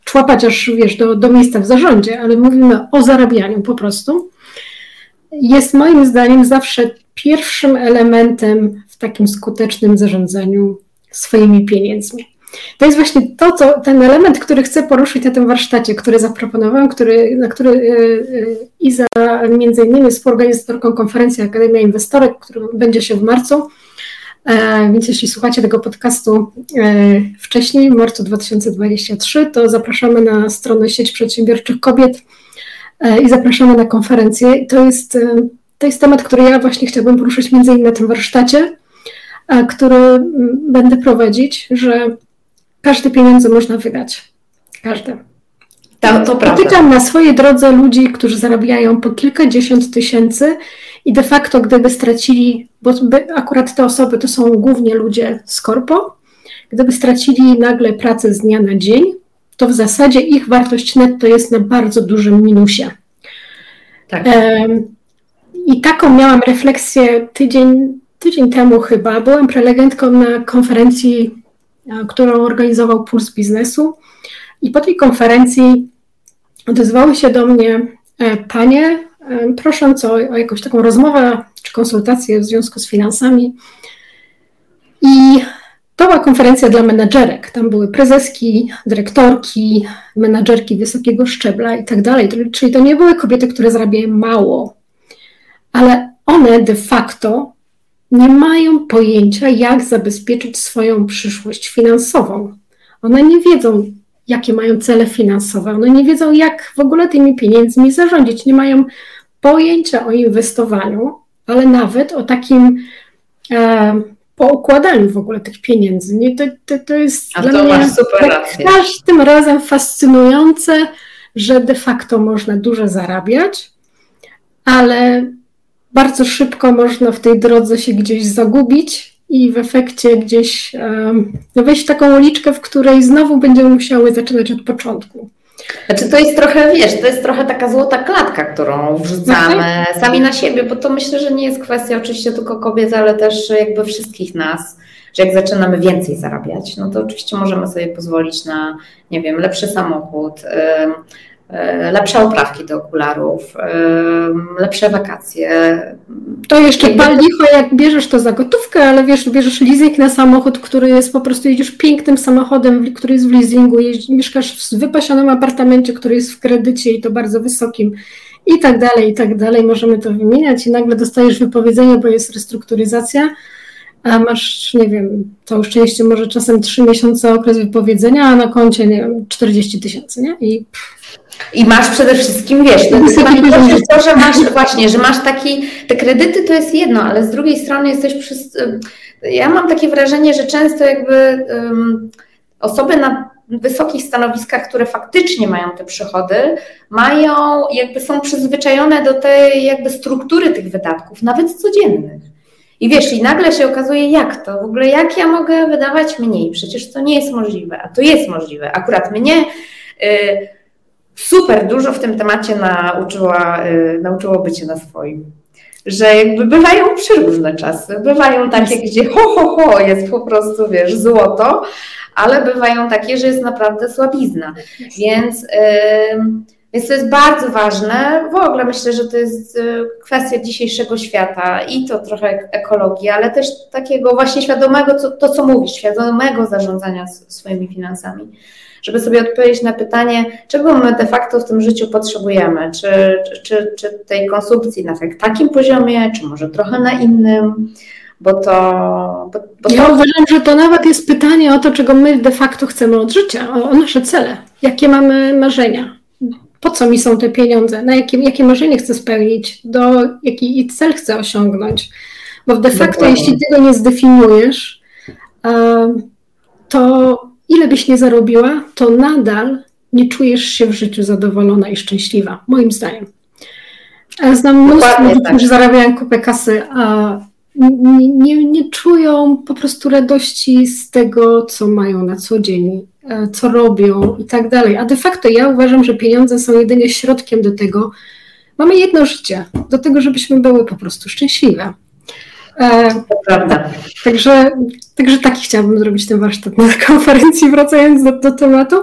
Speaker 1: człapać aż wiesz, do, do miejsca w zarządzie, ale mówimy o zarabianiu po prostu. Jest moim zdaniem zawsze pierwszym elementem w takim skutecznym zarządzaniu swoimi pieniędzmi. To jest właśnie to, co, ten element, który chcę poruszyć na tym warsztacie, który zaproponowałam, który, na który y, y, Iza między innymi jest współorganizatorką konferencji Akademia Inwestorek, który będzie się w marcu, więc jeśli słuchacie tego podcastu e, wcześniej, w marcu 2023, to zapraszamy na stronę Sieć Przedsiębiorczych Kobiet e, i zapraszamy na konferencję. To jest, to jest temat, który ja właśnie chciałabym poruszyć między innymi na tym warsztacie, który będę prowadzić, że każde pieniądze można wydać. Każde.
Speaker 2: To, to
Speaker 1: Spotykam na swojej drodze ludzi, którzy zarabiają po kilkadziesiąt tysięcy i de facto, gdyby stracili, bo akurat te osoby to są głównie ludzie z korpo, gdyby stracili nagle pracę z dnia na dzień, to w zasadzie ich wartość netto jest na bardzo dużym minusie. Tak. I taką miałam refleksję tydzień, tydzień temu chyba. Byłam prelegentką na konferencji, którą organizował Puls Biznesu. I po tej konferencji odezwały się do mnie e, panie, prosząc o, o jakąś taką rozmowę czy konsultację w związku z finansami. I to była konferencja dla menedżerek. Tam były prezeski, dyrektorki, menedżerki wysokiego szczebla i tak dalej. Czyli to nie były kobiety, które zarabiają mało, ale one de facto nie mają pojęcia, jak zabezpieczyć swoją przyszłość finansową. One nie wiedzą, jakie mają cele finansowe, one nie wiedzą, jak w ogóle tymi pieniędzmi zarządzić, nie mają pojęcia o inwestowaniu, ale nawet o takim e, poukładaniu w ogóle tych pieniędzy. Nie? To, to, to jest
Speaker 2: A dla to mnie
Speaker 1: każdym razem fascynujące, że de facto można dużo zarabiać, ale bardzo szybko można w tej drodze się gdzieś zagubić i w efekcie gdzieś um, wejść w taką uliczkę, w której znowu będziemy musiały zaczynać od początku.
Speaker 2: Znaczy to jest trochę, wiesz, to jest trochę taka złota klatka, którą wrzucamy mhm. sami na siebie, bo to myślę, że nie jest kwestia oczywiście tylko kobiet, ale też jakby wszystkich nas, że jak zaczynamy więcej zarabiać, no to oczywiście możemy sobie pozwolić na, nie wiem, lepszy samochód, lepsze oprawki do okularów, e, lepsze wakacje.
Speaker 1: To jeszcze pal licho, jak bierzesz to za gotówkę, ale wiesz, bierzesz leasing na samochód, który jest po prostu, jedziesz pięknym samochodem, który jest w leasingu, mieszkasz w wypasionym apartamencie, który jest w kredycie i to bardzo wysokim i tak dalej, i tak dalej. Możemy to wymieniać i nagle dostajesz wypowiedzenie, bo jest restrukturyzacja a masz, nie wiem, to szczęście może czasem trzy miesiące okres wypowiedzenia, a na koncie, nie wiem, 40 tysięcy, nie? I
Speaker 2: i masz przede wszystkim, wiesz, no, to, że masz właśnie, że masz taki, te kredyty to jest jedno, ale z drugiej strony jesteś przez, ja mam takie wrażenie, że często jakby um, osoby na wysokich stanowiskach, które faktycznie mają te przychody, mają, jakby są przyzwyczajone do tej jakby struktury tych wydatków, nawet codziennych. I wiesz, i nagle się okazuje, jak to? W ogóle jak ja mogę wydawać mniej? Przecież to nie jest możliwe, a to jest możliwe. Akurat mnie y, super dużo w tym temacie nauczyła, y, nauczyło bycie na swoim. Że jakby bywają przeróżne czasy. Bywają takie, gdzie ho, ho, ho, jest po prostu, wiesz, złoto, ale bywają takie, że jest naprawdę słabizna. Więc, więc to jest bardzo ważne. W ogóle myślę, że to jest y, kwestia dzisiejszego świata i to trochę ekologii, ale też takiego właśnie świadomego, co, to co mówisz, świadomego zarządzania swoimi finansami. Żeby sobie odpowiedzieć na pytanie, czego my de facto w tym życiu potrzebujemy, czy, czy, czy tej konsumpcji na tak, takim poziomie, czy może trochę na innym bo to. Bo,
Speaker 1: bo ja to... uważam, że to nawet jest pytanie o to, czego my de facto chcemy od życia, o, o nasze cele, jakie mamy marzenia. Po co mi są te pieniądze? Na jakie, jakie marzenie chcę spełnić? Do jaki cel chcę osiągnąć? Bo de facto, Dokładnie. jeśli tego nie zdefiniujesz, to ile byś nie zarobiła, to nadal nie czujesz się w życiu zadowolona i szczęśliwa, moim zdaniem. Znam mnóstwo ludzi, tak. którzy zarabiają kupę kasy, a nie, nie, nie czują po prostu radości z tego, co mają na co dzień, e, co robią i tak dalej. A de facto ja uważam, że pieniądze są jedynie środkiem do tego. Mamy jedno życie, do tego, żebyśmy były po prostu szczęśliwe.
Speaker 2: E, prawda.
Speaker 1: Także, także taki chciałabym zrobić ten warsztat na konferencji, wracając do, do tematu.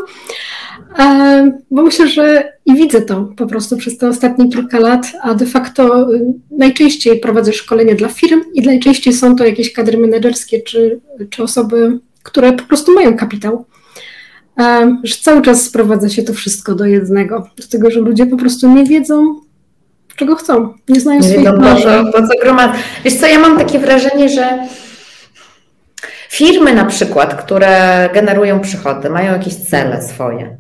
Speaker 1: Bo myślę, że i widzę to po prostu przez te ostatnie kilka lat, a de facto y, najczęściej prowadzę szkolenia dla firm i najczęściej są to jakieś kadry menedżerskie czy, czy osoby, które po prostu mają kapitał. Że cały czas sprowadza się to wszystko do jednego, do tego, że ludzie po prostu nie wiedzą, czego chcą, nie znają nie swoich wiedzą, marzeń.
Speaker 2: Po co gromad... Wiesz co, ja mam takie wrażenie, że firmy na przykład, które generują przychody, mają jakieś cele swoje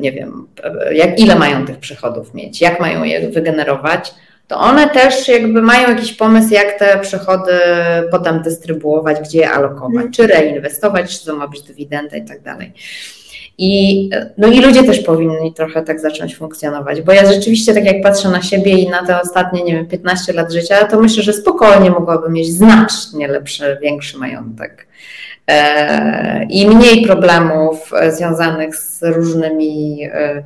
Speaker 2: nie wiem, jak, ile mają tych przychodów mieć, jak mają je wygenerować, to one też jakby mają jakiś pomysł, jak te przychody potem dystrybuować, gdzie je alokować, mhm. czy reinwestować, czy to ma być dywidenda i tak dalej. I, no i ludzie też powinni trochę tak zacząć funkcjonować, bo ja rzeczywiście, tak jak patrzę na siebie i na te ostatnie, nie wiem, 15 lat życia, to myślę, że spokojnie mogłabym mieć znacznie lepszy, większy majątek. E, i mniej problemów e, związanych z różnymi e,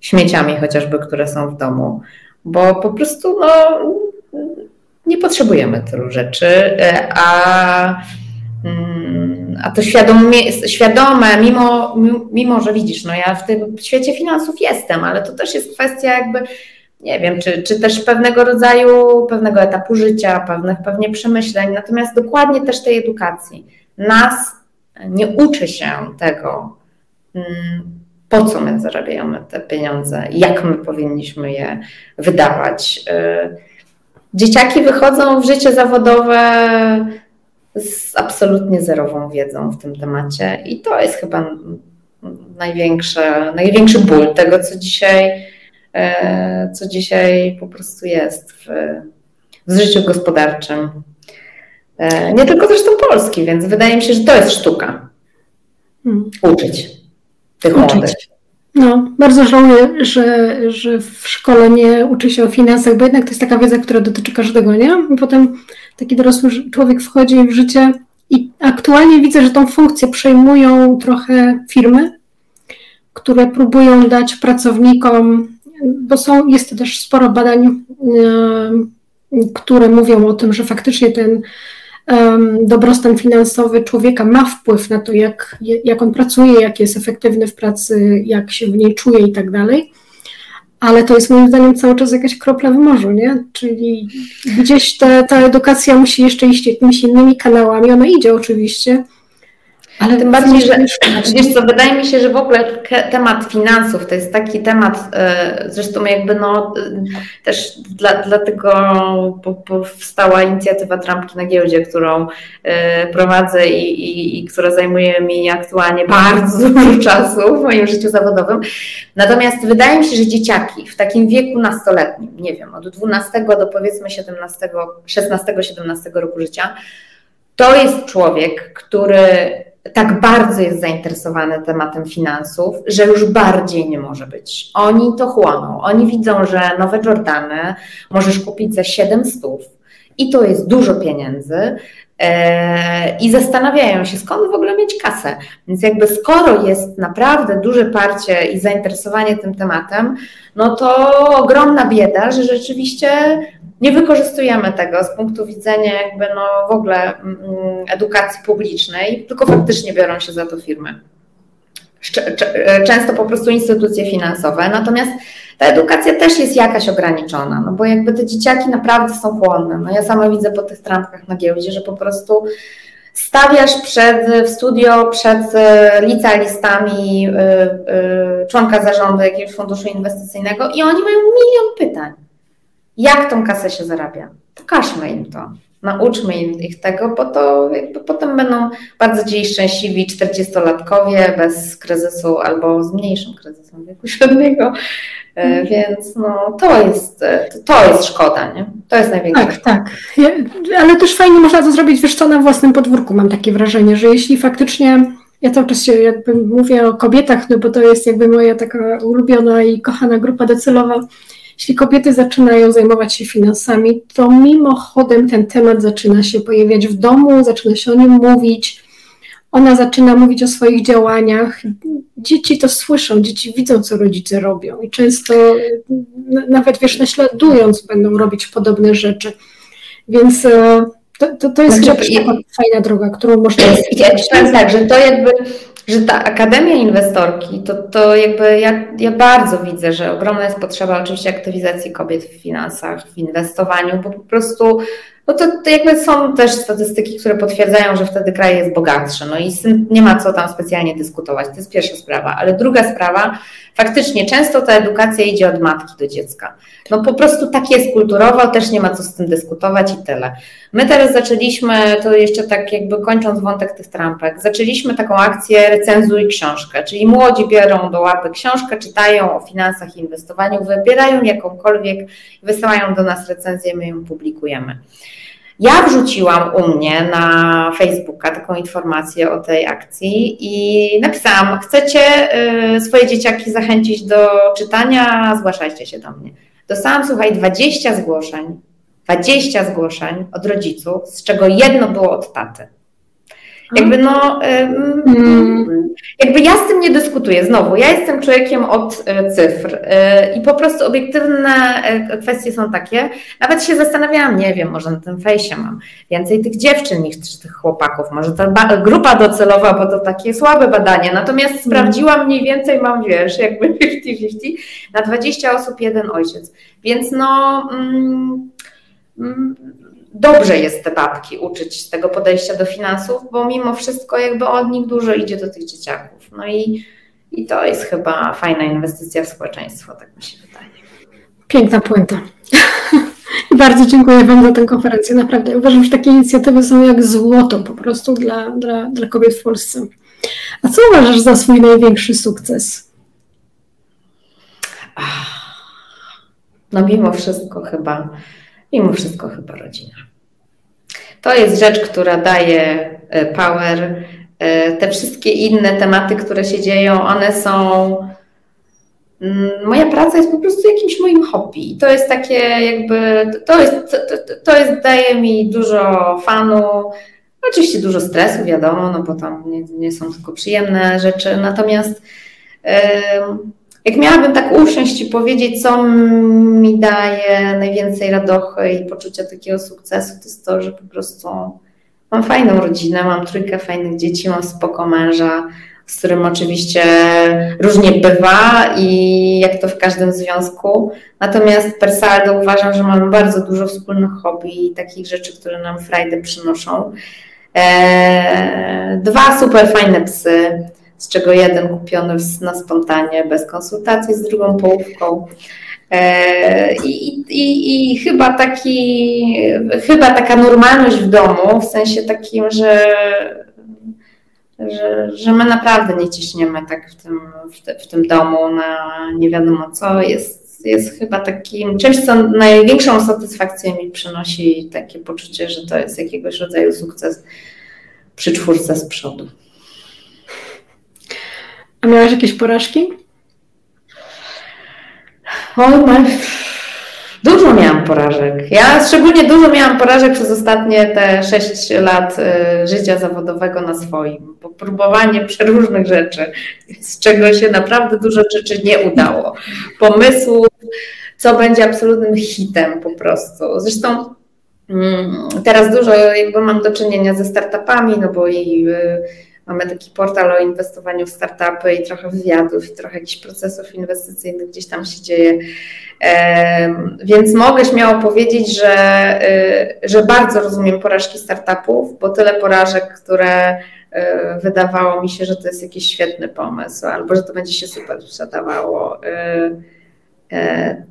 Speaker 2: śmieciami, chociażby, które są w domu, bo po prostu no, nie potrzebujemy tylu rzeczy, a, mm, a to świadome, świadome mimo, mimo, że widzisz, no ja w tym świecie finansów jestem, ale to też jest kwestia jakby nie wiem, czy, czy też pewnego rodzaju, pewnego etapu życia, pewnych pewnie przemyśleń, natomiast dokładnie też tej edukacji nas nie uczy się tego, mm, po co my zarabiamy te pieniądze, jak my powinniśmy je wydawać. Y, dzieciaki wychodzą w życie zawodowe z absolutnie zerową wiedzą w tym temacie i to jest chyba największy, największy ból tego, co dzisiaj, y, co dzisiaj po prostu jest w, w życiu gospodarczym. E, nie tylko zresztą Polski, więc wydaje mi się, że to jest sztuka. Hmm. Uczyć tych Uczyć. młodych.
Speaker 1: No, bardzo żałuję, że, że w szkole nie uczy się o finansach, bo jednak to jest taka wiedza, która dotyczy każdego, nie? I potem taki dorosły człowiek wchodzi w życie i aktualnie widzę, że tą funkcję przejmują trochę firmy, które próbują dać pracownikom, bo są, jest też sporo badań, które mówią o tym, że faktycznie ten dobrostan finansowy człowieka ma wpływ na to, jak, jak on pracuje, jak jest efektywny w pracy, jak się w niej czuje i tak dalej. Ale to jest moim zdaniem cały czas jakaś kropla w morzu, nie? Czyli gdzieś ta, ta edukacja musi jeszcze iść jakimiś innymi kanałami. Ona idzie oczywiście,
Speaker 2: Ale tym bardziej, że wiesz co, wydaje mi się, że w ogóle temat finansów to jest taki temat, e, zresztą jakby no e, też dla, dlatego powstała inicjatywa Trampki na giełdzie, którą e, prowadzę i, i, i która zajmuje mi aktualnie bardzo [laughs] dużo czasu w moim życiu zawodowym. Natomiast wydaje mi się, że dzieciaki w takim wieku nastoletnim, nie wiem, od 12 do powiedzmy 17, 16-17 roku życia, to jest człowiek, który tak bardzo jest zainteresowany tematem finansów, że już bardziej nie może być. Oni to chłoną. Oni widzą, że nowe Jordany możesz kupić za 700 i to jest dużo pieniędzy. E, I zastanawiają się, skąd w ogóle mieć kasę. Więc jakby skoro jest naprawdę duże parcie i zainteresowanie tym tematem, no to ogromna bieda, że rzeczywiście nie wykorzystujemy tego z punktu widzenia jakby no w ogóle mm, edukacji publicznej, tylko faktycznie biorą się za to firmy. Często po prostu instytucje finansowe, natomiast ta edukacja też jest jakaś ograniczona, no bo jakby te dzieciaki naprawdę są chłonne. No ja sama widzę po tych trampkach na giełdzie, że po prostu stawiasz przed, w studio przed e, licealistami e, e, członka zarządu jakiegoś funduszu inwestycyjnego i oni mają milion pytań jak tą kasę się zarabia. Pokażmy im to. Nauczmy ich tego, bo to jakby potem będą bardzo dziś szczęśliwi 40-latkowie bez kryzysu albo z mniejszym kryzysem wieku średniego. E, mhm. Więc no, to, jest, to jest szkoda, nie? To jest największa
Speaker 1: Tak, tak. ale też fajnie można to zrobić, wiesz co, na własnym podwórku mam takie wrażenie, że jeśli faktycznie ja cały czas się jakby mówię o kobietach, no bo to jest jakby moja taka ulubiona i kochana grupa docelowa, jeśli kobiety zaczynają zajmować się finansami, to mimochodem ten temat zaczyna się pojawiać w domu, zaczyna się o nim mówić. Ona zaczyna mówić o swoich działaniach. Dzieci to słyszą, dzieci widzą, co rodzice robią i często nawet wiesz, naśladując, będą robić podobne rzeczy. Więc e, to, to, to jest znaczy, fajna droga, którą można.
Speaker 2: Ja powiem tak, że to jakby że ta Akademia Inwestorki, to, to jakby ja, ja bardzo widzę, że ogromna jest potrzeba oczywiście aktywizacji kobiet w finansach, w inwestowaniu, bo po prostu no to, to jakby są też statystyki, które potwierdzają, że wtedy kraj jest bogatszy. No i nie ma co tam specjalnie dyskutować. To jest pierwsza sprawa. Ale druga sprawa, faktycznie często ta edukacja idzie od matki do dziecka. No po prostu tak jest kulturowo, też nie ma co z tym dyskutować i tyle. My teraz zaczęliśmy, to jeszcze tak jakby kończąc wątek tych trampek, zaczęliśmy taką akcję recenzuj książkę, czyli młodzi biorą do łapy książkę, czytają o finansach i inwestowaniu, wybierają jakąkolwiek, wysyłają do nas recenzję, my ją publikujemy. Ja wrzuciłam u mnie na Facebooka taką informację o tej akcji i napisałam: Chcecie y, swoje dzieciaki zachęcić do czytania? Zgłaszajcie się do mnie. Dostałam, słuchaj, 20 zgłoszeń. 20 zgłoszeń od rodziców, z czego jedno było od taty. Jakby no, hmm. jakby ja z tym nie dyskutuję. Znowu, ja jestem człowiekiem od e, cyfr e, i po prostu obiektywne e, kwestie są takie. Nawet się zastanawiałam, nie wiem, może na tym fejsie mam więcej tych dziewczyn niż tych chłopaków. Może ta grupa docelowa, bo to takie słabe badanie. Natomiast hmm. sprawdziłam mniej więcej, mam wiesz, jakby 50-50, na 20 osób jeden ojciec. Więc no. Mm, mm, dobrze jest te babki uczyć tego podejścia do finansów, bo mimo wszystko jakby od nich dużo idzie do tych dzieciaków. No i, i to jest chyba fajna inwestycja w społeczeństwo, tak mi się wydaje.
Speaker 1: Piękna puenta. [laughs] Bardzo dziękuję Wam za tę konferencję. Naprawdę uważam, że takie inicjatywy są jak złoto po prostu dla, dla, dla kobiet w Polsce. A co uważasz za swój największy sukces?
Speaker 2: No mimo wszystko chyba mimo wszystko chyba rodzina. To jest rzecz, która daje e, power. E, te wszystkie inne tematy, które się dzieją, one są. Mm, moja praca jest po prostu jakimś moim hobby. To jest takie jakby, to jest, to, to jest daje mi dużo fanu, oczywiście dużo stresu, wiadomo, no bo tam nie, nie są tylko przyjemne rzeczy, natomiast jak miałabym tak usiąść i powiedzieć, co mi daje najwięcej radochy i poczucia takiego sukcesu, to jest to, że po prostu mam fajną rodzinę, mam trójkę fajnych dzieci, mam spoko męża, z którym oczywiście różnie bywa i jak to w każdym związku. Natomiast per saldo uważam, że mamy bardzo dużo wspólnych hobby i takich rzeczy, które nam frajdę przynoszą. E, dwa super fajne psy, z czego jeden kupiony na spontanie, bez konsultacji z drugą połówką. E, I, i, I, chyba taki, chyba taka normalność w domu, w sensie takim, że, że, że my naprawdę nie ciśniemy tak w tym, w, te, w tym domu na nie wiadomo co, jest, jest chyba takim czymś, co największą satysfakcję mi przynosi takie poczucie, że to jest jakiegoś rodzaju sukces przy czwórce z przodu.
Speaker 1: A miałaś jakieś porażki?
Speaker 2: Oj, Dużo miałam porażek. Ja szczególnie dużo miałam porażek przez ostatnie te 6 lat y, życia zawodowego na swoim. Bo próbowanie przeróżnych rzeczy, z czego się naprawdę dużo rzeczy nie udało. Pomysłów, co będzie absolutnym hitem po prostu. Zresztą mm, teraz dużo jakby mam do czynienia ze startupami, no bo i y, Mamy taki portal o inwestowaniu w startupy i trochę wywiadów, i trochę jakichś procesów inwestycyjnych gdzieś tam się dzieje. Więc mogę śmiało powiedzieć, że, y, że bardzo rozumiem porażki startupów, bo tyle porażek, które y, wydawało mi się, że to jest jakiś świetny pomysł, albo że to będzie się super sprzedawało y,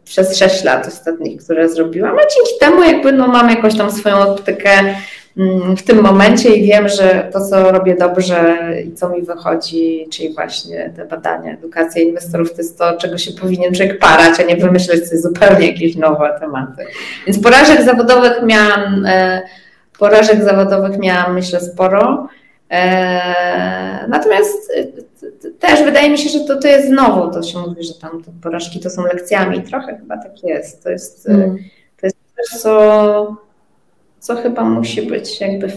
Speaker 2: przez 6 lat ostatnich, które zrobiłam, a dzięki temu jakby no, mam jakąś tam swoją optykę w tym momencie i wiem, że to, co robię dobrze i co mi wychodzi, czyli właśnie te badania, edukacja inwestorów, to jest to, czego się powinien człowiek parać, a nie wymyśleć sobie zupełnie jakieś nowe tematy. Więc porażek zawodowych miałam, e, porażek zawodowych miałam myślę sporo. E, natomiast e, też wydaje mi się, że to, to jest znowu, to się mówi, że tam porażki to są lekcjami. Trochę chyba tak jest. To jest, mm. to jest coś, co co chyba musi być jakby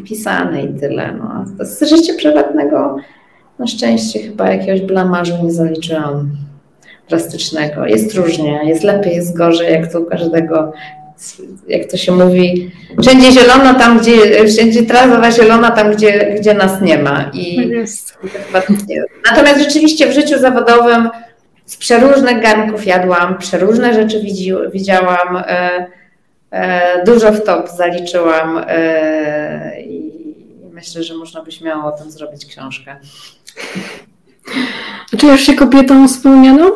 Speaker 2: wpisane i tyle. No. Z życia prywatnego na szczęście chyba jakiegoś blamarzu nie zaliczyłam drastycznego. Jest różnie, jest lepiej, jest gorzej, jak to u każdego, jak to się mówi, wszędzie zielono tam, gdzie, wszędzie trawa zielona tam, gdzie, gdzie nas nie ma. I tak Natomiast rzeczywiście w życiu zawodowym z przeróżnych garnków jadłam, przeróżne rzeczy widziałam. E, dużo w top zaliczyłam e, i myślę, że można by śmiało o tym zrobić książkę.
Speaker 1: A czujesz się kobietą spełnioną?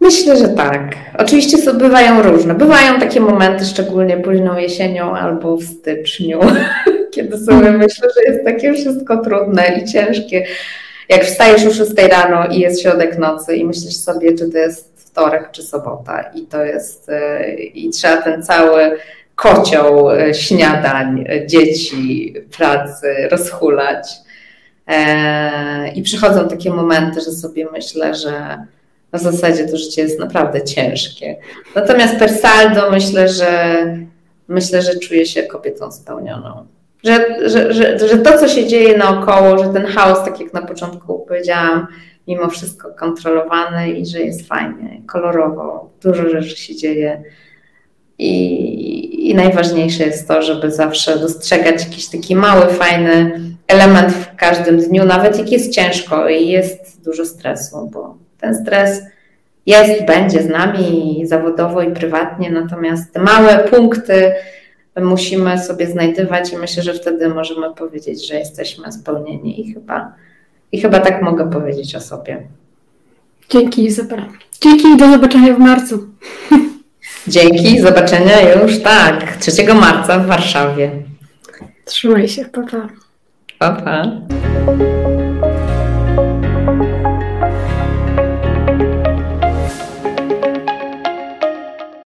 Speaker 2: Myślę, że tak. Oczywiście bywają różne. Bywają takie momenty, szczególnie późną jesienią albo w styczniu, [laughs] kiedy sobie myślę, że jest takie wszystko trudne i ciężkie. Jak wstajesz o 6 rano i jest środek nocy i myślisz sobie, czy to jest wtorek czy sobota i to jest, e, i trzeba ten cały kocioł e, śniadań, e, dzieci, pracy rozhulać. I przychodzą takie momenty, że sobie myślę, że w zasadzie to życie jest naprawdę ciężkie. Natomiast per saldo myślę, że myślę, że czuję się kobietą spełnioną. Że, że, że, że to, co się dzieje naokoło, że ten chaos, tak jak na początku powiedziałam, mimo wszystko kontrolowany i że jest fajnie, kolorowo, dużo rzeczy się dzieje. I, I najważniejsze jest to, żeby zawsze dostrzegać jakiś taki mały, fajny element w każdym dniu, nawet jak jest ciężko i jest dużo stresu, bo ten stres jest, będzie z nami zawodowo i prywatnie, natomiast te małe punkty musimy sobie znajdywać i myślę, że wtedy możemy powiedzieć, że jesteśmy spełnieni i chyba i chyba tak mogę powiedzieć o sobie.
Speaker 1: Dzięki Izabela. Dzięki i do zobaczenia w marcu.
Speaker 2: Dzięki, zobaczenia już tak, 3 marca w Warszawie.
Speaker 1: Trzymaj się, pa pa.
Speaker 2: Pa pa.